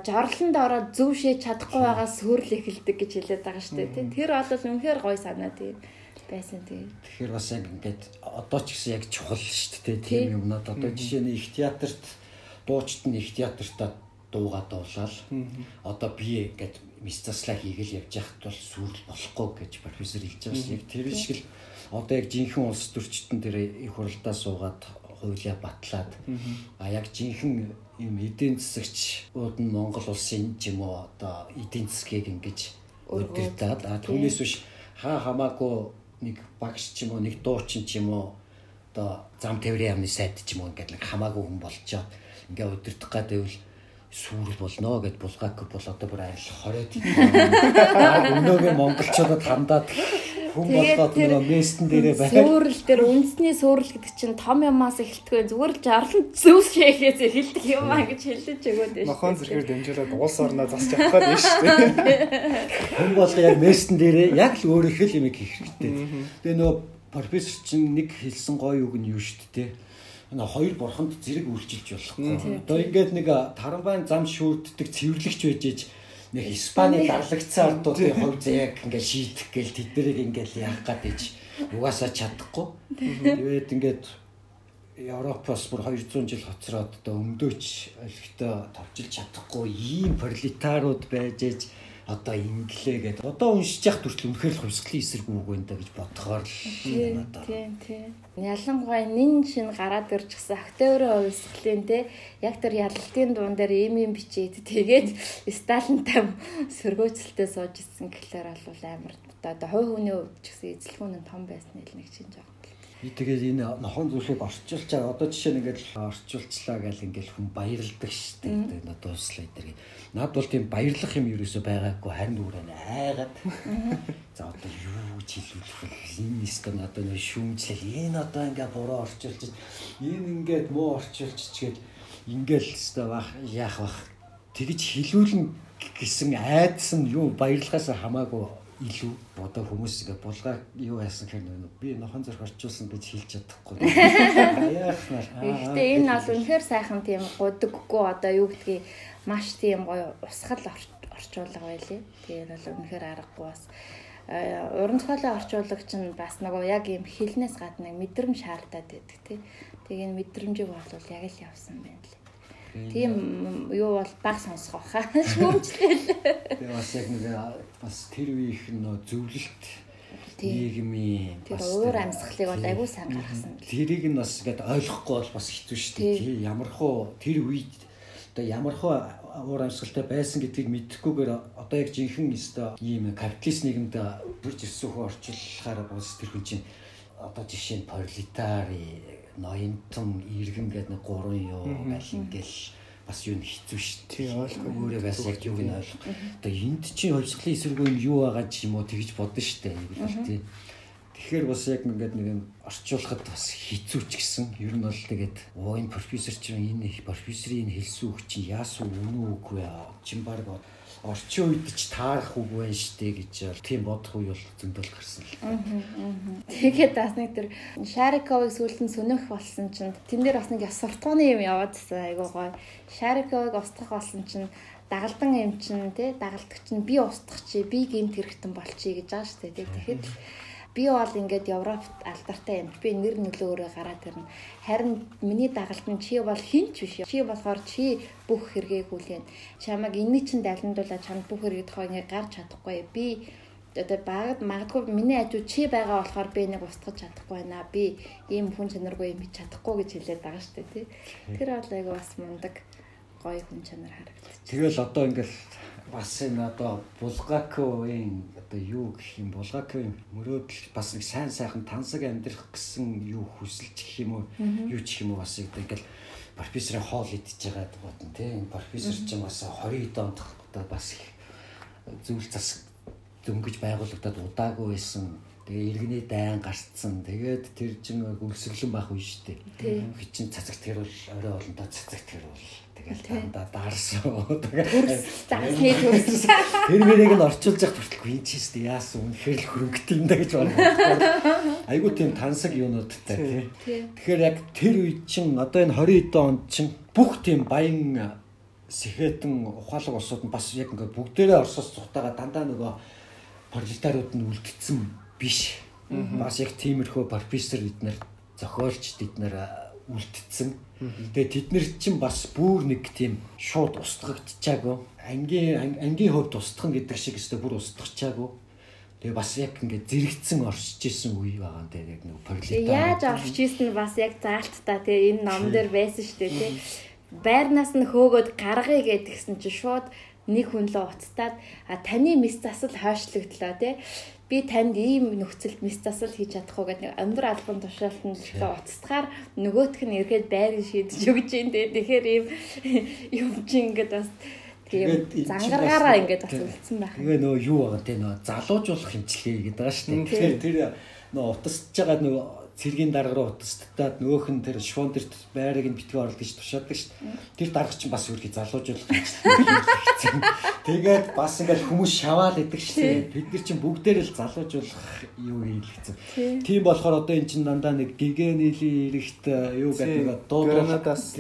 жорлонд ороод зөв шийдэж чадахгүй байгаа сүрэл эхэлдэг гэж хэлээд байгаа шүү дээ. Тэр бол үнэхээр гоё санаа тийм байсан тийм. Тэгэхээр бас яг ингээд одоо ч гэсэн яг чухал шүү дээ Тий. тийм юмнууд одоо жишээ нь их театрт дуучид нь их театртаа дуугаа дуулаад одоо би ингээд мис заслаа хийгээл явж яхад бол сүрэл болохгүй гэж профессор хэлж байгаа шүү. Яг тэр шиг л одоо яг жинхэнэ улс төрчтөн дээр их хуралдаа суугаад хуулиа батлаад а яг жинхэнэ юм эдийн засагчуд нь Монгол улсын ч юм уу одоо эдийн засгийг ингэж удирдаад а түүнээс биш хаа хамаагүй нэг багш ч юм уу нэг дуучин ч юм уу одоо зам тээврийн яамны сайд ч юм уу ингээд нэг хамаагүй хүн болчоод ингээ удирдах гэдэг сүрэл болно гэд булгаак бол одоо бүр айл 20 *laughs* өнөөгийн монголчуудад хандаад хүн болгоод нөгөө местэн дээрээ байх. Сүрэл дээр үндэсний сүрэл гэдэг чинь том юмас эхэлтгүй зүгээр л жарлан зөвс шээхээс эхэлдэг юм аа гэж хэлж өгөөд байна. Махон зэрэгээр дэмжүүлээд улс орноо засч явах гээд байна шүү дээ. *laughs* Хүн болго яг местэн дээрээ яг л өөрөөх л юм хийх хэрэгтэй. Тэгээ нөгөө профессор чинь нэг хэлсэн гоё үг нь юу шүү дээ энэ хоёр бурханд зэрэг үйлчилж болохгүй. Одоо ингээд нэг тарамбайн зам шүүрддэг цэвэрлэгч байж нэг Испани дарлагцсан ардуудын хувьд яг ингээд шийдэх гээл тэднийг ингээд яах гад ээж угаасаа чадахгүй. Тэгээд ингээд Европоос бүр 200 жил хоцроод одоо өмдөөч өлегтөө товчилж чадахгүй ийм пролетарууд байж ээж одоо инглээ гэдэг. Одоо уншиж явах төрөл үнэхээр л хувьсгалын эсрэг үг байна да гэж бодохоор л надад. Тийм тийм. Ялангуяа нин шин гараад ирж гисэн актёрын хувьсгалын те яг тэр ялалтын дуун дээр ийм юм бичээд тэгээд Сталинтай сөргөөцөлтөө сууж ирсэн гэхлээр бол амар одоо хой хүний хувьд ч гэсэн эзлэхүүн нь том байсан л нэг чинь жоо тэгээд энэ нохон зүйлийг орчуулчаа одоо жишээ нь ингээд орчуулчлаа гэл ингээд хүн баярлдаг шүү дээ. Тэгээд дуслаа дээр. Над бол тийм баярлах юм ерөөсөй байгаагүй харин зүгээр айгаад. За одоо юу ч хэлүүлэх вэ? Энэ нэстэн одоо нөө шүүмжлэл энэ одоо ингээд буруу орчуулж энэ ингээд муу орчуулж чигээд ингээд л өстой бах яах бах тэгж хэлүүлнэ гэсэн айдас нь юу баярлахаас хамаагүй илүү одоо хүмүүс ингээ булгаа юу яасан гэхээр би нохон зөрх орчуулсан гэж хэлж чадахгүй. Гэхдээ энэ бол үнэхээр сайхан тийм гудаггүй одоо юу гэдгийг маш тийм гоё усгал орчуулга байлээ. Тэгээд бол үнэхээр аргагүй бас уран зохиолын орчуулагч нь бас нөгөө яг юм хэлнээс гадна мэдрэмж шаардаад байдаг тий. Тэгээ энэ мэдрэмжийг бол яг л явсан байна лээ. Тийм юу бол баг сонсох баха. *laughs* Шүүмжлэл. Тэгээ бас яг нэг бас тэр үеийнх нь зөвлөлт нийгмийн тэр өөр амьсгалыг бол агүй сайн гаргасан. Тэрийг нь бас ингээд ойлгохгүй бол бас хэцүү шүү дээ. Ямархуу тэр үед одоо ямархуу уур амьсгалтай байсан гэдгийг мэдхгүйгээр одоо яг жинхэнэ өстө ийм капиталист нийгэмд бүрж ирсэн хөө орчуулахаар бас тэр хүн чинь одоо жишээ нь пролетари ноёнтон иргэн гэдэг нэг гурван юу гал ингээл бас юу хэцүү шүү дээ. Ойлгох өөрөө бас яг юуг нь ойлгох. Одоо энд чинь хувьсгалын эсэргүүн юу байгаа ч юм уу тэгж бодно шүү дээ. Л тий. Тэгэхээр бас яг ингээд нэг орчуулахад бас хэцүү ч гэсэн ер нь бол тэгээд оо энэ профессор чинь энэ профессорын хэлсэн үг чинь яасан үнэн үгүй чин баг орчин үед ч таарах үг байна штэ гэж тийм бодох үе бол зөндөл гарсан л. Тэгээд бас нэг тэр Шариковыг сүүлд нь сөнөх болсон чинь тэн дээр бас нэг яс суртахууны юм яваадсан айгуу гоё. Шариковыг устгах болсон чинь дагалдан юм чинь тий дагалдагч нь би устгах чи би гинт хэрэгтэн болчихъя гэж байгаа штэ тий. Тэгэхэд би бол ингээд Европт алдартай юм. Би нэр нөлөөрөө гараад ирнэ. Харин миний дагалт нь чи бол хинч биш. Чи болохоор чи бүх хэрэгээ хүлээн. Чамаг энэ чинь даландуулаад чамд бүх хэрэгээ тохоо ингээд гарч чадахгүй. Би одоо багад магадгүй миний ажуу чи байгаа болохоор би нэг устгах чадахгүй байна. Би ийм хүн чанаргүй юм чадахгүй гэж хэлээд байгаа шүү дээ, тий. Тэр бол айгу бас мундаг гоё хүн чанар харагдчих. Тэгэл одоо ингээл бас энэ одоо Булгаковын одоо юу гэх юм Булгаковын мөрөөдөл бас нэг сайн сайхан тансаг амьдрах гэсэн юу хүсэлж гэх юм уу юу ч юм уу бас ингээл профессорын хоол идчихэж байгаа бодно тийм профессор ч бас 20 онд одоо бас их зүйл зас дөнгөж байгуулагдаад удаагүй байсан. Тэгээ иргэний дайн гарцсан. Тэгээд тэр чинь өвсгөлэн байх үе шүү дээ. Хичин цацагт хэрвэл орой олонтой цацагт хэрвэл тэгэл дандаа даарсан. Заахны төрс. *laughs* Тэр мэрийг нь орчуулж явах хүртэл энэ ч шүү дээ. Яасан үнэхээр л хөрөнгөтэй юм да гэж байна. Айгуу тийм тансаг юунуудтай тий. Тэгэхээр яг тэр үед чинь одоо энэ 20 онд чинь бүх тийм баян сэхэтэн ухаалаг улсууд нь бас яг ингээд бүгдээрээ Оросоос цухтаага дандаа нөгөө пролетариуд нь үлдсэн биш. Бас яг тиймэрхүү профессор эднэр зохиолч эднэр үлдсэн. Тэгээ тэд нар чинь бас бүр нэг тийм шууд устгагдчихаагүй. Ангийн ангийн хувьд устгах гэдэг шиг өстө бүр устгахчаагүй. Тэгээ бас яг ингээд зэрэгцэн оршиж исэн үе байгаа нэ яг нэг пролетар. Яаж оршиж исэн нь бас яг заалттай тэгээ энэ ном дээр байсан шүү дээ тий. Байрнаас нь хөөгөөд гаргая гэдгсэн чинь шууд нэг хүн л уцтаад а таны мис засал хойшлогдлоо тий би танд ийм нөхцөлд мис засал хийж чадах уу гэдэг өндөр албан тушаалтанд уцтахаар нөгөөх нь ирэхэд байрыг шийдэж өгч юм тий тэгэхээр ийм *laughs* юм чи ингээд бас тийм зангаргаараа ингээд бас үлдсэн байх. Тэгээ нөө юу байгаа те? Нөө залуужуулах хэмжлэгээ гэдэг байгаа шүү дээ. Тэгэхээр тэр нөө утасч байгаа нөгөө цэргийн дарга руу утастаад нөгөөх нь тэр швон дэрт байрыг нь битгий орлоо гэж тушаадаг шүү дээ. Тэр дарга чинь бас үргэлж залуужуулах хэмжлэгээ. Тэгээд бас ингээд хүмүүс шаваал идэг шүү дээ. Бид нар чинь бүгдээр л залуужуулах юу хийлгэсэн. Тийм болохоор одоо эн чинь дандаа нэг гигэнэлийн эрэгт юу гэдэг нэг дууданаас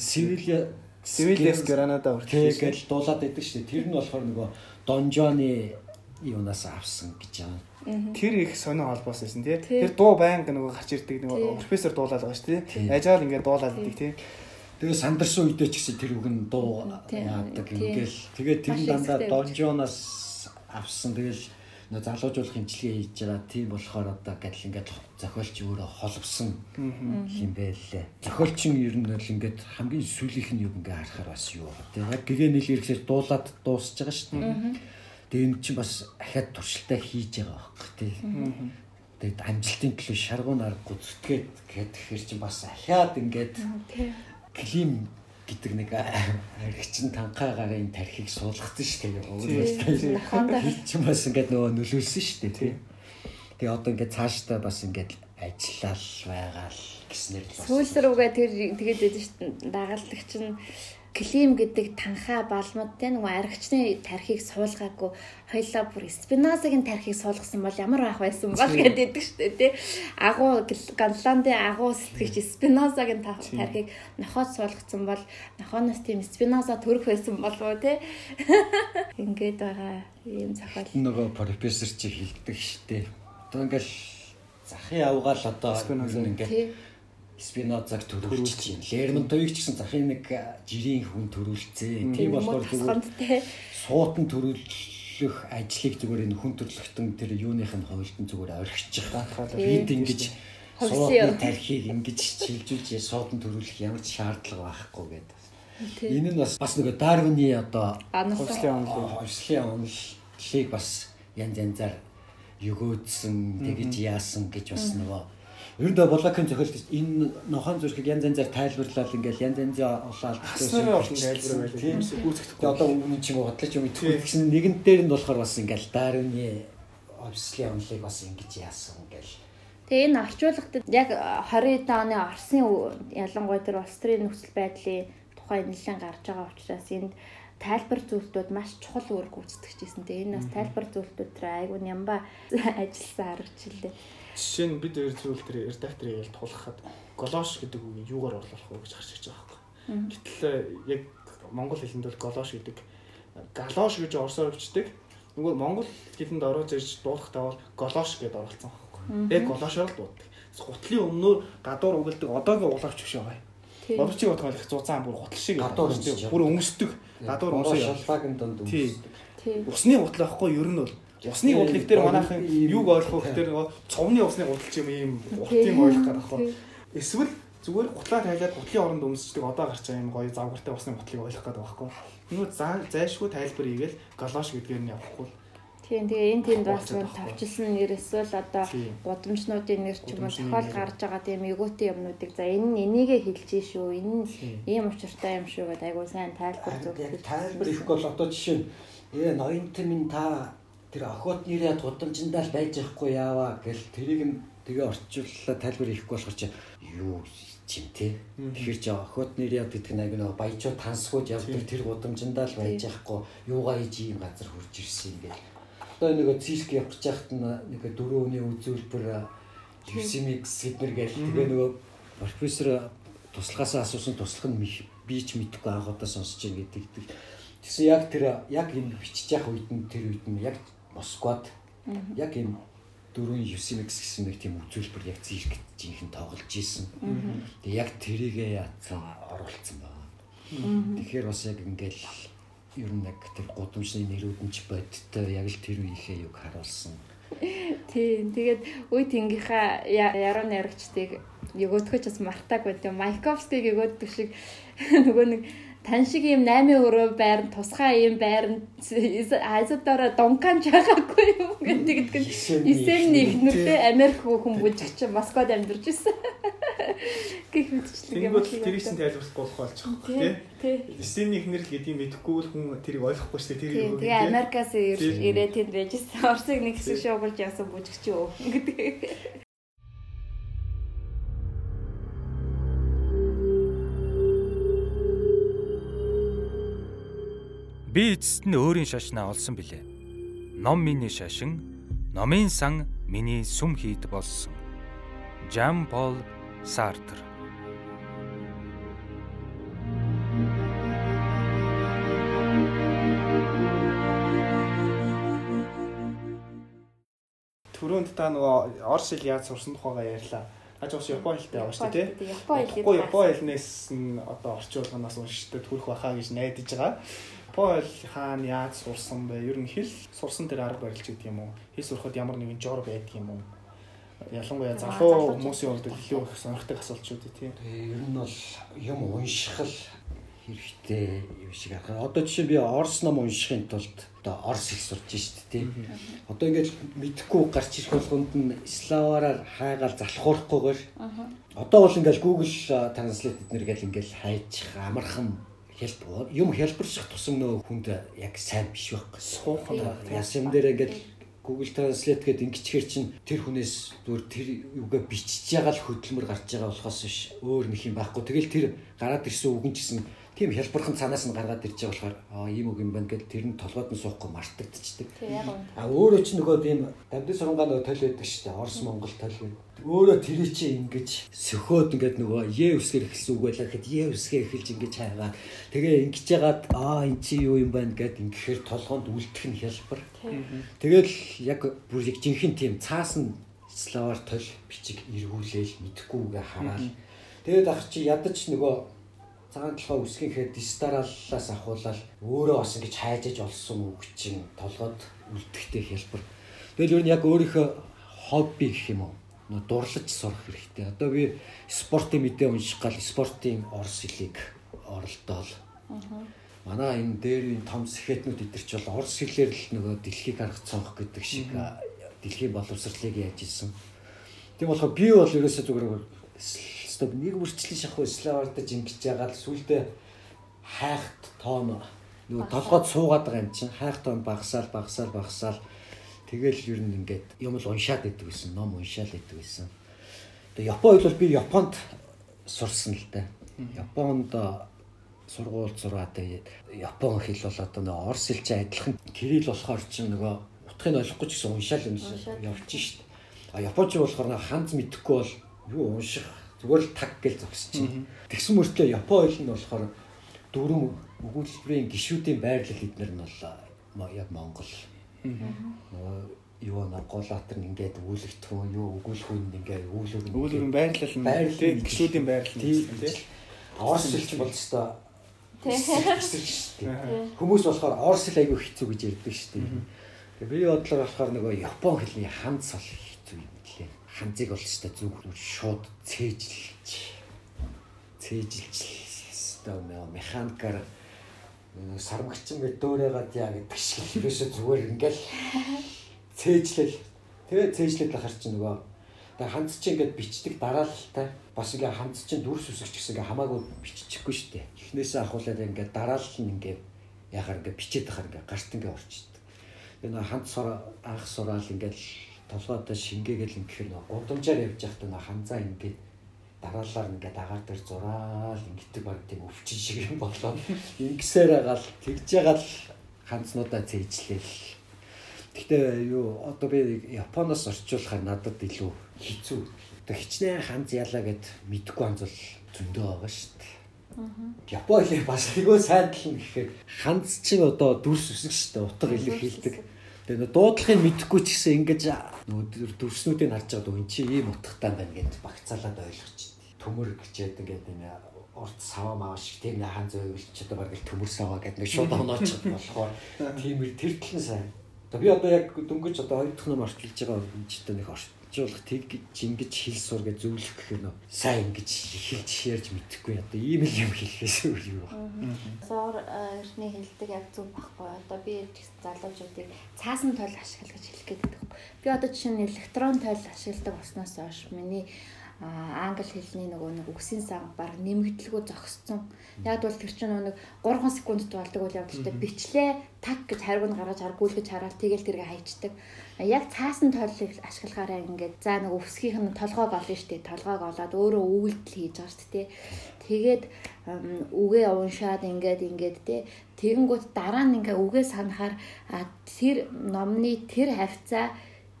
сивил Сивилес Гранада хүртэл тэгэл дуулаад байдаг шүү дээ. Тэр нь болохоор нөгөө Донжоны юунаас авсан гэж байна. Тэр их сонио холбоос байсан тий. Тэр дуу байнга нөгөө гарч ирдэг нөгөө профессор дуулаад байгаа шүү тий. Ажаал ингээд дуулаад идэг тий. Тэгээ сандарсан үедээ ч гэсэн тэр үг нь дуу яадаг ингээл тэгээд тэр дандаа Донжоноос авсан тэгэл нөө залуужуулах хэмжлэгээ хийж байгаа. Тийм болохоор одоо гэдэл ингээд зохиолч өөрөө холбсон юм байлээ. Зохиолчин ер нь л ингээд хамгийн сүүлийнх нь юу ингээ харахаар бас юу. Тэгээ яг гэгээ нийл ирэхлээр дуулаад дуусж байгаа шүү дээ. Тэгээ энэ чинь бас ахаад туршилтаа хийж байгаа байхгүй тий. Тэгээд амжилтын төлөө шаргуун аргагүй зүтгээд гэхээр чинь бас ахаад ингээд клим гэдэг нэг аригчин танхаагаарын тархийг суулгацсан шүү дээ. Өвөр чи бас ингээд нөгөө нөлөөлсөн шүү дээ тий. Тэгээ одоо ингээд цаашдаа бас ингээд ажиллал байгаа л гэснээр л бас. Сүүлсрүүгээ тэр тэгээд байдаг шүү дээ. Дагалдагч нь клим гэдэг танхаа балмад те нөгөө аригчны тархийг суулгаагүй хоёлаа бүр спинозагийн тархийг суулгасан бол ямар байх байсан бол гэдэг штэ те агуу галландын агуу сэтгэгч спинозагийн тархийг нохоод суулгацсан бол нохооноос тийм спиноза төрөх байсан болов те *laughs* ингээд байгаа юм зохиол. Нөгөө профессор чи хэлдэг штэ. Одоо ингээл захын авгаал одоо ингээд Спинозаг төрүүлж чинь. Лермонтовыг ч гэсэн захын нэг жирийн хүн төрүүлцээ. Тийм болохоор зүгээр суутан төрүүлэх ажлыг зүгээр энэ хүн төрлөختөн тэр юуных нь хойлтон зүгээр орхичих. Бид ингэж суутны тархийг ингэж шилжүүлж суутан төрүүлэх ямар ч шаардлага байхгүй гэдэг. Энэ нь бас бас нэг Дарвины одоо хувьслын онол хувьслын онолыг бас янз янзаар өгөөдсөн тэгэж яасан гэж бас нөгөө Ерөндөө Булгакын зохиолч энэ нохон зүрхийг янз янзаар тайлбарлал ингээл янз янзын олон албатай тайлбар байл тийм гүйцэтгэхгүй. Одоо үнэн чинь бодлож юм итгэх гэсэн нэгэн дээр нь болохоор бас ингээл Дарвины обслын онлыг бас ингэж яасан ингээл Тэгээ энэ орчуулагтад яг 20 оны Орсын ялангуяа тэр улс төрийн нөхцөл байдлын тухай нэлээд гарч байгаа учраас энд тайлбар зүйлтүүд маш чухал үүрэг гүйцэтгэжсэн. Тэгээ энэ бас тайлбар зүйлтүүд тэр айгуу нямба *laughs* ажилласан аргачлалээ. Жишээ нь бид хоёр зүйл тэр редакторыг ял тулахад голош гэдэг үгийг юугаар орлуулах вэ гэж харж байгаа байхгүй. Гэтэл э, яг монгол хэлэнд бол голош гэдэг галош гэж орсоор бичдэг. Нөгөө монгол хэлэнд ороод ирж дуулахдаа бол голош гэдээ оролцсон байхгүй. Яг голошоор л дууддаг. Гутлын өмнөөр гадуур угалдаг одоогийн улаач биш байгаа. Бодорчиг бодгоо их зузаан бүр гутал шиг гадуур бүр өмсдөг. Гадуур өмсөй. Шалбаагийн донд өмсдөг. Усны гутал ахгүй ер нь бол Усны удлыг дээр манайхан юг ойлгох гэхээр нөгөө цовны усны гудал ч юм ийм урт юм ойлгох гэдэг байна. Эсвэл зүгээр гутлаа тайлаад гутлын оронд өмсчдэг одоо гарч байгаа юм гоё завгартай усны гутлыг ойлгох гэдэг байхгүй. Нөгөө зайлшгүй тайлбар хийгээл галош гэдгээр нь явахгүй. Тийм тэгээ энэ тэнд бас товчлсон нэр эсвэл одоо гудамжнуудын нэр ч юм уу тохиол гарч байгаа тийм эгөөтэй юмнуудыг за энэ нь энийгээ хэлж шүү энэ ийм учиртай юм шүү гэдэг айгуу сайн тайлбар зөв. Тайлбар их бол одоо жишээ нь ээ ноёнт минь та тэр охот нэрээ гудамжиндаа л байж байхгүй яаваа гэл тэрийг нь тэгээ орчууллаа тайлбар хийхгүй болохоор чи юу чим те? Тэгэхээр чи охот нэрээ гэдэг нь аяг нэг баяжуу тансгууд явдаг тэр гудамжиндаа л байж байхгүй юугаа хийж ийм газар хурж ирсэн юм гээл одоо нэг цирк явах чахт нэг дөрөв өний үзүүлбэр Юсимикс гэднэр гээл тэгээ нөгөө профессор туслахаасаа асуусан туслах нь би ч мэдэхгүй анхудаа сонсож байгаа гэдэг. Тэгсэн яг тэр яг энэ бичиж явах үед нь тэр үед нь яг Москвад яг энэ дөрвөн 9x гэсэн нэг тийм үзүүлбэр яг цирк жинхэнэ тоглож исэн. Тэгээ яг тэрийгээ яатсан оруулсан байна. Тэгэхээр бас яг ингээл ер нь яг тэр гудамжны нэрүүд нь ч бодтой яг л тэр үеийнхээ юг харуулсан. Тийм. Тэгээд үе тэнгийнхаа яруу найрагчдыг өгөөдгөж бас мартаагүй тийм Майковскийг өгөөддөг шиг *laughs* нөгөө нэг тань шиг юм 8 өрөө байрн тусгай юм байрн айзадороо дункан чахаагүй юм гэдэг нь эсэм нэгнэртэй Америк хүн бүжигч Москвад амьдарч ирсэн. *laughs* Гэх мэтчлэг юм. Тэнгүүд тэрийг чинь тайлбарлахгүй болох болж байгаа тий. Эсэм нэгнэр л гэдгийг мэдэхгүй л хүн тэрийг ойлгохгүй ч тэрийг тэгээ Америкаас ирээд тэнд байжсэн. Орсыг нэг хэсэг шуугуулж яасан бүжигч юу *laughs* гэдэг. Би эцэст нь өөрийн шашнаа олсон билээ. Ном миний шашин, номын сан миний сүм хийд болсон. Жан Пол Сартр Түрүүнд та нөгөө Орс хэл яаж сурсан тухайгаа ярьлаа. Хаж ус Япон хэлтэй байгаа шүү дээ тий. Япон хэл. Япон хэлнээс нь одоо орчуулганаас уншдаг төрөх бахаа гэж найдаж байгаа. Пол хаана яаж сурсан бэ? Ер нь хэл сурсан тэр арга барилч гэдэг юм уу? Хэл сурахад ямар нэгэн жор байдаг юм уу? Ялангуяа залуу хүмүүсийн хувьд илүү их сонирхдаг асуултууд тийм. Ер нь бол юм унших л хэрэгтэй юм шиг харахад одоо жишээ би орс ном уншихын тулд одоо орс их сурч шít тийм. Одоо ингээд мэдхгүй гарч ирэх болгонд нь славаараар хайгаал залхуурахгүйгээр одоо бол ингээд Google Translate эднэр гэл ингээд хайчих амархан хялбар юм хялбарших тусам нөө хүнд яг сайн биш байхгүй. Суухан ясам дээр ингээд Google Translate гэдэг ингэчхэр чинь тэр хүнээс зүгээр тэр юугаа бичиж байгаа л хөдөлмөр гарч байгаа болохоос биш өөр нэг юм байхгүй. Тэгэл тэр гараад ирсэн үг нь ч гэсэн тийм хялбархан цанаас нь гаргаад ирж байгаа болохоор аа ийм үг юм байна гэдээ тэр нь толгойд нь суухгүй мартагдчихдаг. А өөрөө ч нөгөө тийм дамдын сургангаа нөгөө тойл байдаг шүү дээ. Орос Монгол тойл байдаг. Өөрөө тэрий чи ингэж сөхөөд ингээд нөгөө е үсгээр эхэлсэн үг байлаа гэхэд е үсгээ эхэлж ингэж хайгаад тэгээ ингэж яагаад аа эн чи юу юм байна гэд ингэхээр толгоонд үлдэх нь хялбар. Тэгэл яг бүр яг жинхэнэ тийм цаасан славар тойл бичиг эргүүлээл мэдхгүй үгээ хараад тэгээд ах чи ядаж нөгөө цагаан толгой үсгийнхээ дистараллаас ахуулаад өөрөө бас ингэж хайжаж олсон үг чинь толгойд үлдэхтэй хэлбэр. Тэгэл ер нь яг өөрийнхөө хобби гэх юм уу? Нөө дурлаж сурах хэрэгтэй. Одоо би спортын мэдээ унших гал спортын орс хэлийг оролдоол. Манай энэ дээр энэ том сэхэтнүүд идэрч бол орс хэлээр л нөгөө дэлхийг арга цонх гэдэг шиг дэлхийн боловсролыг яаж ийсэн. Тийм болохоор би бол ерөөсөө зүгээр Стop нэг үрчлэн шахуу славардаж ингэж байгаа л сүулдэ хайхт тоон нөгөө толгойд суугаад байгаа юм чинь хайх тоон багасаал багасаал багасаал тэгэл ер нь ингээд юм л уншаад идэв гэсэн ном уншаал идэв гэсэн. Тэгээ Япон хэл бол би Японд сурсан л дээ. Японд сургууль зураад тэгээд Япон хэл бол одоо нөгөө орс хэл чинь адилхан кирилл болохоор чинь нөгөө утгыг ойлгохгүй ч гэсэн уншаал юм шиг явж шít. А Японч болохоор ханз мэдэхгүй бол юу унших Зүгээр л таг гэж зогсчихин. Тэгсэн мөртлөө Япон хэл нь болохоор дөрвөн өгүүлбэрийн гişүүдийн байрлал эднэр нь бол яг Монгол. Юу нэ голаатар ингээд үүлэгдэхүүн юу өгүүлэхүүн ингээд үүлүүр үүлүүр байрлал нь байрлал гişүүдийн байрлал нь тийм Орос хэлч бол өстой Хүмүүс болохоор орос хэл айгүй хэцүү гэж ярьдаг шүү дээ. Тэгээ би бодлоо болохоор нөгөө Япон хэлний хэцүү юм лээ ханзыг бол ч зүг шууд цээжилж цээжилж хэвээр механикаар сармагчин мэд дөөрөөгаад яа гэдэг шиг ерөөсө зүгээр ингээл цээжлэл. Тэгээ цээжлээд ахаар чи нөгөө тэгээ ханц чи ингээд бичдэг дараалалтай бас ингээ ханц чи дүрс үсгч гэсэн ингээ хамаагүй биччихгүй шүү дээ эхнээсээ ахуулаад ингээ дараалал нь ингээ яхаар ингээ бичээд ахаар ингээ гарт ингээ орчдөг тэгээ нөгөө ханц анх сураал ингээл толгойдоо шингээгээл ингэхээр нэг гудамжаар явж байхдаа нэг ханзаа ингээд дараалал ингээд агаар дээр зураал ингэдэг баг тийм өвчин шиг юм болоо. Ингэсээр агаал тэгж ягаал ханцнуудаа цээжлээл. Гэхдээ юу одоо би Японоос орчуулахаар надад илүү хэцүү. Одоо хичнээн ханз ялаа гэд мэдгүй ханз бол зөндөө байгаа шүү дээ. Япон хэлийг бас тэгөө сайн тал нь гэхээр ханз чинь одоо дүрс үсэг шүү дээ. Утга илэр хэлдэг Тэгээ нөө дуудлагыг мэдэхгүй ч гэсэн ингэж нөгөө дүрснүүдийг харж байгаад өн чи ийм утгатай байна гэж багцаалаад ойлгоч. Төмөр гэчээд ингээд энэ урт саваа маа шиг тийм нэг хан зөөвөл ч одоо баг л төмөр саваа гэдэг нэг шууд онооч болохоор тиймэр тэр тал нь сайн. Одоо би одоо яг дөнгөж одоо хоёр дахь ном орчилж байгаа юм чи одоо нэг орчуулах тэг ингэж хэл сур гэж зөвлөх гэх нөө сайн ингэж хэлж ярьж мэдэхгүй одоо ийм л юм хэлэхээс өөр юу байна. Суур эртний хэлдэг яг зөв байхгүй. Одоо би залуучуудыг цаасан тойл ашигла гэж хэлэх гээд байдаг. Би одоо жишээ нь электрон тойл ашигладаг болсноос хойш миний англи хэлний нөгөө нэг үгсийн сан баг нэмэгдлгүй зогссон. Яг бол тэр чинь нэг 3 секундд болдог үйл явдалтай бичлээ так гэж харгуун гаргаж аргуулгаж хараад тэгэл тэргээ хайчдаг. Яг цаасан тойлыг ашиглахаараа ингээд за нэг өвсгийнх нь толгойг олно штэ. Толгойг олоод өөрөө үйлдэл хийж байгаа штэ тий. Тэгээд үгээ уншаад ингээд ингээд тий. Тэгэнгүүт дараа нь ингээ үгээ санахаар тэр номны тэр хавцаа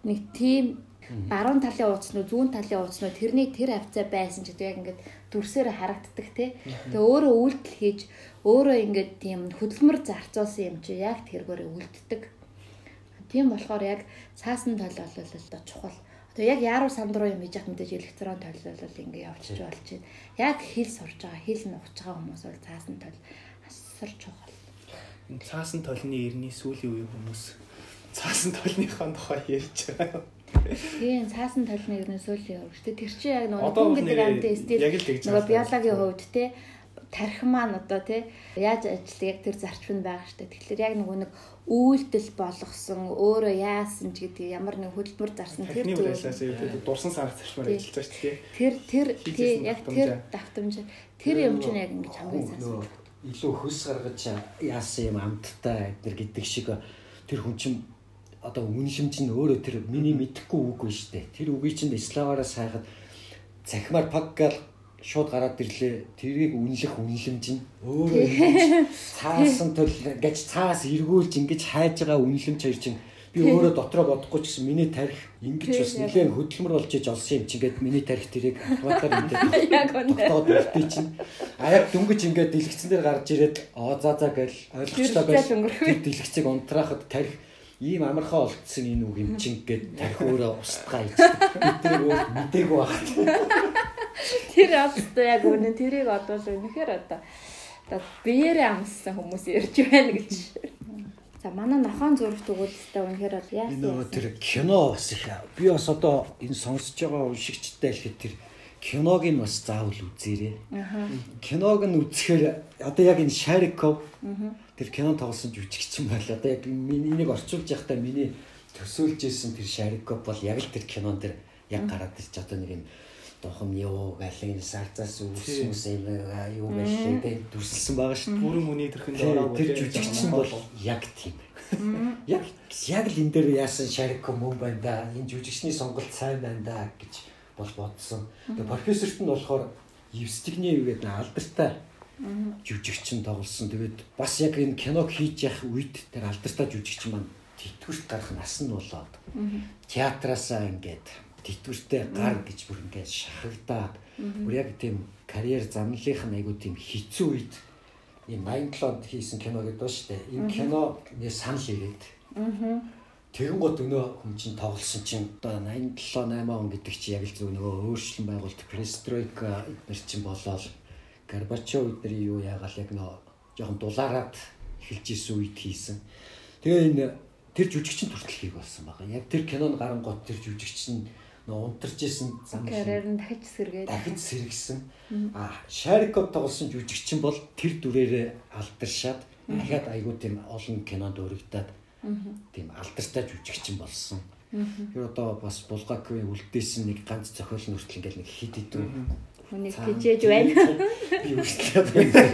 нэг тийм баруун талын ууц нь зүүн талын ууц нь тэрний тэр хавцаа байсан ч гэдэг яг ингээд дүрсээр харагддаг тий. Тэгээ өөрөө үйлдэл хийж өөрөө ингээд тийм хөдөлмөр зарцуулсан юм чи яг тэргээр үлддэг. Тийм болохоор яг цаасан тал бол одоо чухал. Одоо яг яруу санд руу юм хийж явах мэдээж электрон тал бол ингээд явчих болж байна. Яг хэл сурж байгаа, хэл нухаж байгаа хүмүүс бол цаасан тал асар чухал. Цаасан толны эртний сүүлийн үеийн хүмүүс цаасан толныхоо тухай ярьж байгаа. Тийм цаасан нь сүүлийн өөр шүү дээ. Тэр чинь яг нөгөө хүн гэдэг амтын стил нөгөө биологийн хувьд те тарих маань одоо те яаж ажил яг тэр зарчим нь байгаа дээ. Тэгэхээр яг нөгөө нэг үйлдэл болгосон өөрөө яасан ч гэдэг ямар нэг хөдөлмөр зарсан тэр зүйл дурсан санах зарчмаар ажиллаж байгаа шүү дээ. Тэр тэр тий яг тэр давтамж тэр юм чинь яг ингэж хамгийн сайн. Илүү хөс гаргаж яасан юм амттай эднэр гэдэг шиг тэр хүн чинь одоо үнэлэмж нь өөрөө тэр миний мэдхгүй үг биш үү? Тэр үгийг чинь исламаараа сайхад цахимаар паг гал шууд гараад ирлээ. Тэрийг үнэлэх үнэлэмж нь. Өөрөө цаасан тул гэж цаас эргүүлж ингэж хайж байгаа үнэлэмж хоёр чинь би өөрөө дотроо бодохгүй ч гэсэн миний тарих ингэж бас нэлээд хөдөлмөр болж иж олсон юм чинь гээд миний тарих тэрийг автоматар *laughs* ингээд яг үнэ үлдээ чинь а яг дөнгөж ингээд дэлгэцэн дээр гарч ирээд оо за за гэл ойлгочлаа байж тэр дэлгэцийг унтраахад тарих ийм амархаа олдсон энэ үг юм чин гэд тарих өөрөө устгаа ийчдэг. Бид тэр өөр мдээгүй баг. Тэр одоо яг үнэ тэрийг одоо л үнэхээр одоо одоо биеэрээ амссан хүмүүс ярьж байна гэж. За манай нохон зурагт өгүүлэлтээ үнэхээр бол яасан. Энэ тэр кино бас их би бас одоо энэ сонсож байгаа уншигчтай хэлэхэд тэр киног нь бас заавал үзээрэй. Киног нь үзэхээр одоо яг энэ Шариков тэр кино тоглосон жүжигчин байл одоо яг энийг орчуулж байхдаа миний төсөөлж исэн тэр Шариков бол яг л тэр кинон дээр яг гараад ирж одоо нэг юм дохом юу галын сарцаас үүсмэс юм юу гэлээ тэ дүрсэлсэн байгаа шүү. Бүрэн үний тэрхэн дөрөв тэр жүжигчин бол яг тийм. Яг яг л энэ дээр яасан Шариков мөн байна да. Энэ жүжигчний сонголт сайн байна да гэж бол бодсон. Тэгээ профессорт нь болохоор Евстигний юу гэдэг алдартай жүжигчин тоглосон. Тэгээд бас яг энэ киног хийж явах үед тэр алдартай жүжигчин маань тэтгэврт гарах нас нь болоод театраасаа ингээд тэтгэвртэй гар гэж бүр ингээд шахагдаад бүр яг тийм карьер замналынх нь айгуу тийм хэцүү үед энэ 87 онд хийсэн кино гэдэг ба штэ. Энэ кино нэ санал ирээд. Тэгэнгუთ өнөө хүн чинь тоглосон чинь одоо 87 8 он гэдэг чи яг л зөв нөгөө өөрчлөн байгуулт престройка эдгээр чинь болоод Горбачев эдний юу яагаал яг нөө жоохон дулаараад эхэлж исэн үед хийсэн. Тэгээ энэ тэр жүжигчин хүртэл хийх болсон байгаа. Яг тэр кинонд гарангууд тэр жүжигчин нөө унтарч исэн зам карьер нь дахиж сэргээд дахиж сэргсэн. А Шариков тоглосон жүжигчин бол тэр дүрээрээ алдаршаад дахиад айгуу тийм олон кинонд өргөдөд тийм алдартай жүжигчин болсон. Тэр одоо бас Булгаковын үлдээсэн нэг ганц зохиол нь хүртэл ингээл нэг хит хитүү Хүнийг хижээж байна. Би үргэлжлээд байна.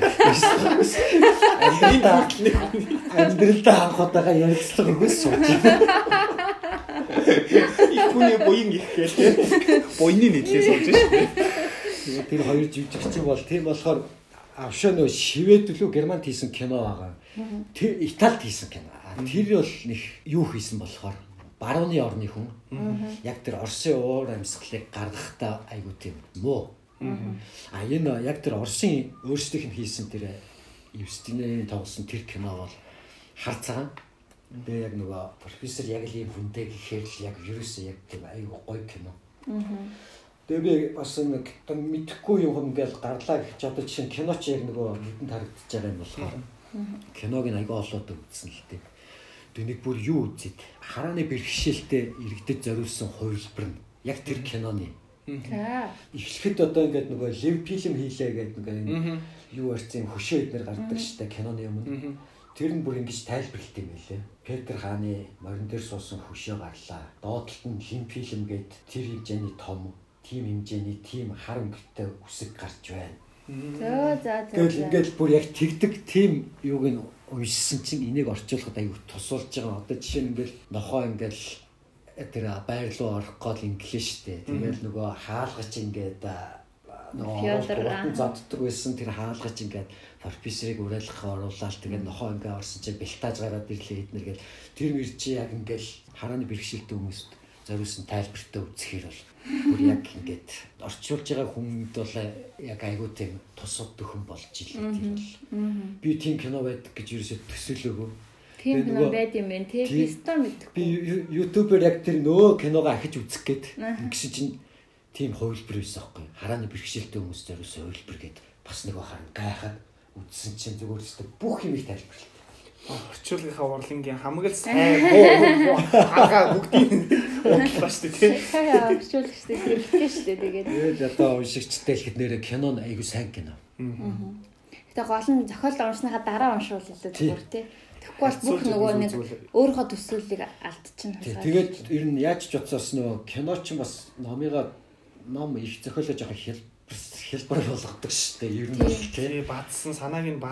Амьдралдаа анх удаага ярилцлага өгөөс сууж байна. Их хүний буян их гээл буйны нийтлээ сууж байна. Тэр хоёр жүжигчин бол тийм болохоор авшаа нөө шивэд лүү германд хийсэн кино байгаа. Тэр Италид хийсэн кино. Тэр бол нэг юу хийсэн болохоор барууны орны хүн. Яг тэр Оросын уур амьсгалыг гаргахтаа айгуу тийм муу. А энэ яг тэр Оросын өөрсдийнх нь хийсэн тэр Евстинийн тоглосон тэр кино бол хар цагаан. Тэгээ яг нөгөө профессор яг л ийм хүнтэй гэхээр л яг ерөөсөө яг тийм аюу гоё кино. Тэгээ би бас нэг мэдхгүй юм ингээл гарлаа гэж одоо жишээ нь кино ч яг нөгөө хэдэн тарагдчихж байгаа юм болохоор киног нь аюу олоод үзсэн л дээ. Тэгээ нэг бүр юу үзээд харааны бэрхшээлтэй иргэдэд зориулсан хувилбар нь Яг тэр киноны. За. Эхлэхэд одоо ингээд нөгөө лив фильм хийлээ гэдэг нөгөө юу ярьсан хөшөө эднэр гардаг штэ киноны өмнө. Тэр нь бүр ингэж тайлбарлалт юм байлээ. Петр хааны морин дээр суусан хөшөө гарлаа. Доотлолт нь лив фильм гээд тэр хэмжээний том, тим хэмжээний тим хар өнгөтэй үсэг гарч байна. За за за. Тэгэл ингээд бүр яг тэгдэг тим юуг нь уншсан чинь энийг орчуулахад аюу тусуулж байгаа. Одоо жишээ нь ингээд нохоо ингээд тэр байр руу орох гол инглиш штэ. Тэгэл нөгөө хаалгач ингээд нөгөө заддаг байсан тэр хаалгач ингээд профессорыг уриалгах оруулаад тэгээд нохоо ингээд орсон чинь бэлтааж гараад ирлээ эднэр гэл тэр мэр чи яг ингээд харааны бэрхшээлтэй хүмүүст зориулсан тайлбартай үзэхээр бол бүр яг ингээд орчуулж байгаа хүнд бол яг айгуу тийм тусад дөхөн болж илээ тэр бол. Би тийм кино байдаг гэж ерөөсөө төсөөлөөгүй Тийм кино байд юм байна. Тийм. хистор би мэдхгүй. ю- ютубер яг тэр нөө киногоо ахиж үзэх гээд ингэсэн чинь тийм хувилбар байсан байхгүй. Харааны бэрхшээлтэй хүмүүс зориулсан хувилбар гээд бас нөгөө харан гайхаад үзсэн чинь зүгээр өстө бүх юм их тайлбарлаа орчуулгынхаа урлангийн хамгийн сайн боо агаа бүгдийг уудлаа шүү дээ тий. Хаяа орчуулагчтай хэлдэг шүү дээ. Тэгээд. Тэгээд одоо уншигчтай хэлэхэд нэрэ кино нь айгуу сайн кино. Гэтэ гол нь зохиол уншныхаа дараа уншвал илүү зүгээр тий. Тэгэхгүй бол бүх нөгөө нэг өөрийнхөө төсөөллийг алдчихна. Тэгээд ер нь яаж ч утсаас нөгөө кино ч бас номыгаа ном их зохиолоо жоохон хэлбэр болгодог шүү дээ. Ер нь бол тий. Тий баадсан санааг нь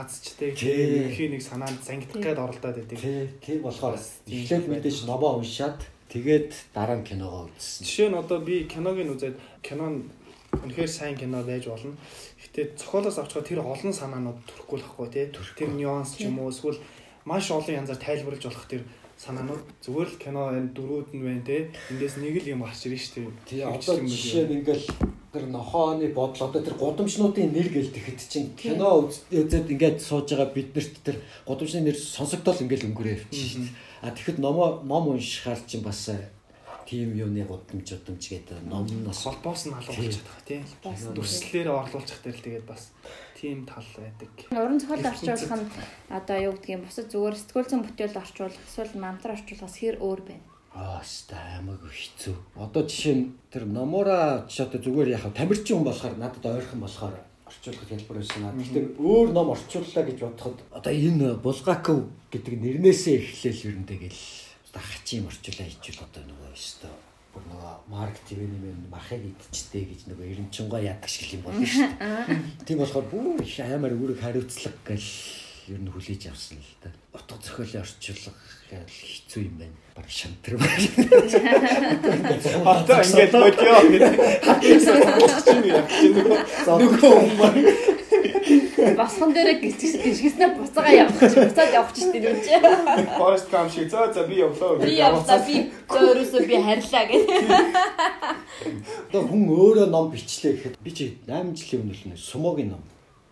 Тий. ерхий нэг санаанд зангидах гээд оролдоод байдаг. Тий, тийм болохоор эхлээд мэдээж номоо уншаад тэгээд дараа нь киногоо үзсэн. Жишээ нь одоо би киног нь үзээд кино нь үнэхээр сайн кино байж болно. Гэтэ цохолоос авчихаа тэр олон санаанууд төрөхгүй л ахгүй тий. Тэр нюанс ч юм уу эсвэл маш олон янзаар тайлбарлаж болох тэр санаанууд зүгээр л кино энэ дөрүүд нь байна тий. Эндээс нэг л юм гарч шүү дээ. Тий, одоо жишээ нь ингээл тэр нохооны бодол одоо тэр гудамжнуудын нэр гэл тэгэхэд чинь кино үз- үзээд ингээд сууж байгаа биднэрт тэр гудамжны нэр сонсогдол ингээл өнгөрөө явчихна шүү дээ. А тэгэхэд номоо ном уншихаар чинь бас тийм юуны гудамж удамж гэдэг ном нь бас холбоос нь алуулж чадах тий. Дүрслэлээр орлуулчих дээр тэгээд бас тийм тал байдаг. Уран зохиол орчуулах нь одоо юу гэдгийг бусад зүгээр сэтгүүл зүйн бүтээл орчуулах эсвэл намтар орчуулахаас хэр өөр байна. Аа, ста аймаг хэцүү. Одоо жишээ нь тэр номора ч одоо зүгээр яхав тамирчин хүн болохоор надад ойрхон болохоор орчуулах хэлбэр байсан. аа. Гэхдээ өөр ном орчууллаа гэж бодоход одоо энэ Булгаков гэдэг нэрнээсээ эхлээл ер нь тэгэл одоо хачим орчуулаа хийчихвэл одоо нөгөө өстө бүр нөгөө Марк Твен юм махыг идчихтэй гэж нөгөө эренчингоо яадаг шиг юм болно шүү дээ. *laughs* Тийм болохоор бүр их амар үүрэг хариуцлага гэл ер нь хүлээж авсан л да. Утга зохиолын орчуулга гэл хэцүү юм байна. Бараг шантар байна. Одоо юм яа. Нөгөө хүмүүс Босхон дээрээ гисгиснээ буцаага явах чи буцаад явах чи тийм үү? Forest Gump шиг зөө за би явлаа. Би явлаа би өөрөөсөө би харьлаа гэх. Одоо хүн өөрөө ном бичлээ гэхэд би чи 8 жилийн өмнө сумогийн ном.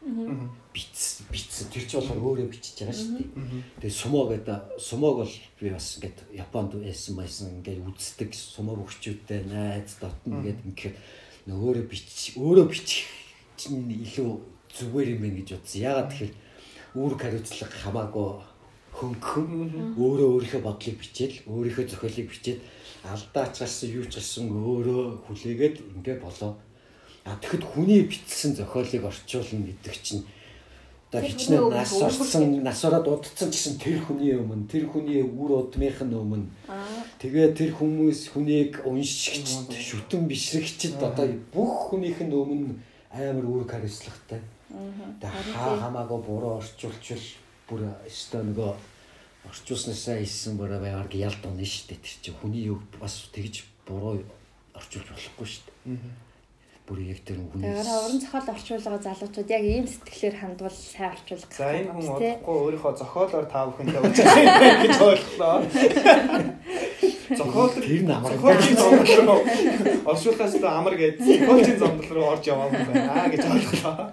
Биц биц тэр чи болохоор өөрөө бичиж байгаа шүү дээ. Тэгээ сумо гэдэг сумог бол би бас ингээд Японд байсан байсан ингээд үздэг сумо хөгчүүдтэй найз дотн ингээд ингээд өөрөө бич өөрөө бичих чинь илүү зүгээр юм байна гэж бодсон. Ягаад тэгэхээр үүрэг хариуцлага хамаагүй хөнгөн өөрөө өөрийнхөө бодлыг бичээл өөрийнхөө зохиолыг бичээд алдаач гарсан юу ч гарсан өөрөө хүлээгээд ингээ болоо. А тэгэхэд хүний бичсэн зохиолыг орчуулна гэдэг чинь одоо хичнээн нас орсон насаараа дуудсан гэсэн тэр хүний өмнө тэр хүний үр удмынх нь өмнө тэгээ тэр хүмүүс хүнийг уншигчд шүтэн бишрэгчд одоо бүх хүнийх нь өмнө амар үүрэг хариуцлагатай. Тэгээ хаа хамаагүй буруу орчуулчвал бүр өстой нөгөө орчуулснасаа хийсэн буруу байгаар ялдана шүү дээ. Тэр чинь хүний үг бас тэгж буруу орчуулж болохгүй шүү дээ. Тэр хүний Тэгэхээр уран зохиол орчуулга залуучууд яг ийм сэтгэлээр хандвал сайн орчуулга За энэ хүн удахгүй өөрийнхөө зохиолоор та бүхэндээ юм байна гэж ойлголоо. *laughs* Зохиол Тэр нь амар. зохиолын зомдол руу оршуулгаас л амар гэж зохиолын зомдол руу орж яваагүй байна аа гэж ойлголоо.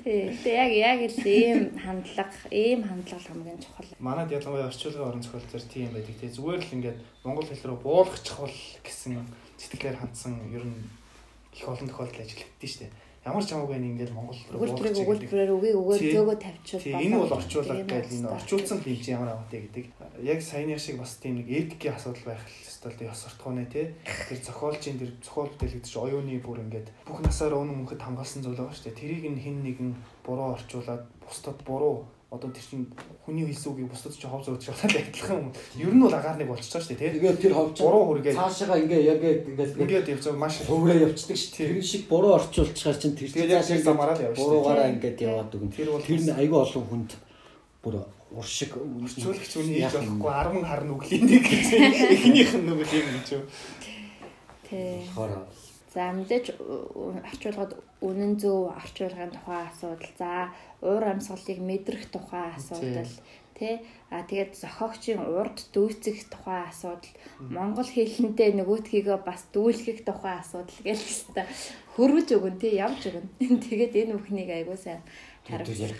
Тий. Гэтэ яг яг л ийм хандлага, ийм хандлага л хамгийн чухал. Манад ялангуяа орчуулгын орон зохиол зэр тийм байдаг тий. Зүгээр л ингээд монгол хэл рүү буулгачих бол гэсэн сэтгэлээр хандсан ер нь их олон тохиолдол ажиллагддээ шүү дээ. ямар ч хамаагүй ингээд Монгол Өгүүлбэрийг өгүүлбэрээр үгийг өгөөл Тий. зөөгөө тавьчихвал Тийм энэ бол орчуулга гэдэг энэ орчуулсан чи ямар аваатай гэдэг. Яг саяны шиг бас тийм нэг эргэгийн асуудал байх хэвээр тийм ёс суртахууны тий. Тэр зохиолчийн тэр зохиол бүтээлэгдэж оюуны бүр ингээд бүх насаараа өнө мөнхөд хамгаалсан зүйл байгаа шүү дээ. Тэрийг нь хин нэгэн буруу орчуулад бусдад буруу одоо тэр чинь хүний хэлсэн үгийг бусдад ч хов зөөж шалтгаан адилхан юм. Ер нь бол агаар нэг болчихж байгаа шүү дээ тий. Тэгээд тэр ховч Буруу хүргээд цаашаага ингээ яг ингээд ингээд явж байгаа маш хувраа явцдаг ш. Тэр шиг буруу орчуулчихаар чинь тэр Тэгээд яг тэр замаараа л явж шүү дээ. буруугаараа ингээд яваад өгөн. Тэр бол Тэр нь айгүй олон хүнд бүр уршиг Орчуулагч үний хийж болохгүй 10 харна үглийн нэг гэж эхнийх нь нөгөө юм гэж юу. Тий. За мэдээж ө- орчуулгад үнэн зөв орчуулгын тухай асуудал. За уур амьсгалыг мэдрэх тухай асуудал. Тэ а тэгээд зохиогчийн урд дүүцэх тухай асуудал. Монгол хэлнтэй нөгөөтгийгөө бас дүүлгэх тухай асуудал гэж хэвээр хөрвж өгөн тий явж өгөн. *laughs* Тэгээд энэ бүхнийг айгуу сайн харуулсан.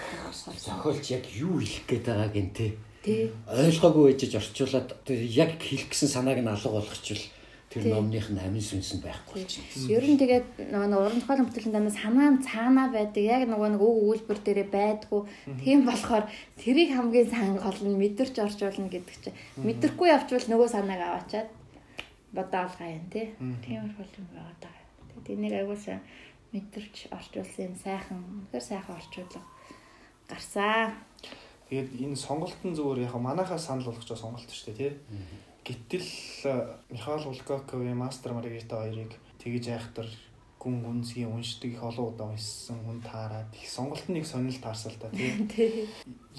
зохиолч яг юу хэлэх гээд байгааг нь те Тий. ойлгоогүй ээжж орчуулад яг хэлэх гэсэн санааг нь алга болгочихвол тэр номных нь амин сүнс нь байхгүй болчихно. Ер нь тэгээд нөгөө уран зохиолын бүтээлийн дамаас санаа нь цаанаа байдаг. Яг нөгөө нэг үг өгүүлбэр дээрээ байдгүй. Тийм болохоор тэрийг хамгийн сайн гол нь мэдэрч орчуулна гэдэг чинь. Мэдрэхгүй явчвал нөгөө санааг аваачаад бодаалгаа юм тий. Тиймэрхүү юм байгаа даа. Тэгээд энийг аягуулсан мэдэрч орчуулсан юм сайхан. Тэгэхээр сайхан орчуулга гарсан. Тэгээд энэ сонголтын зүгээр яг манайхаа санал болгож байгаа сонголт шүү дээ тий. Гэтэл э, Михаил Булгаковын мастер Маргарита хоёрыг тэгж айхтар гүн гүнзгий уншдаг их олон удаа уншсан хүн таарад их сонголтын нэг сонирхол таарсал та тий. *laughs* Тий.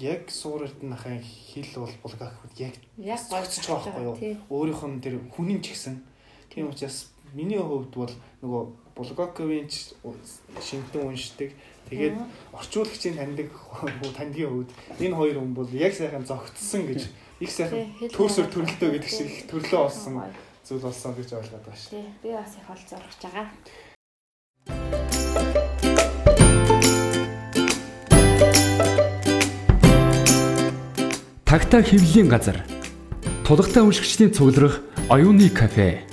Яг суурд нь ахын хэл бол Булгаков яг Яг байгаа байхгүй юу? Өөрийнх нь тэр хүнийн ч гэсэн тийм учраас миний хувьд бол нөгөө Булгаковын шинтэн уншдаг Тэгээд орчуулагчийн таньдаг *laughs* хүү таньдгийн хувьд энэ хоёр хүн бол яг сайхан зогтсон гэж их сайхан төрсөр төрөлтөө гэдэг шиг их төрлөө олсон зүйл болсон гэж ойлгоод байгаа шүү. Тий. Би бас их ол зоргож байгаа. Тагтаа хэвлэлийн газар. Тулгатай уншигчдийн цугларах оюуны кафе.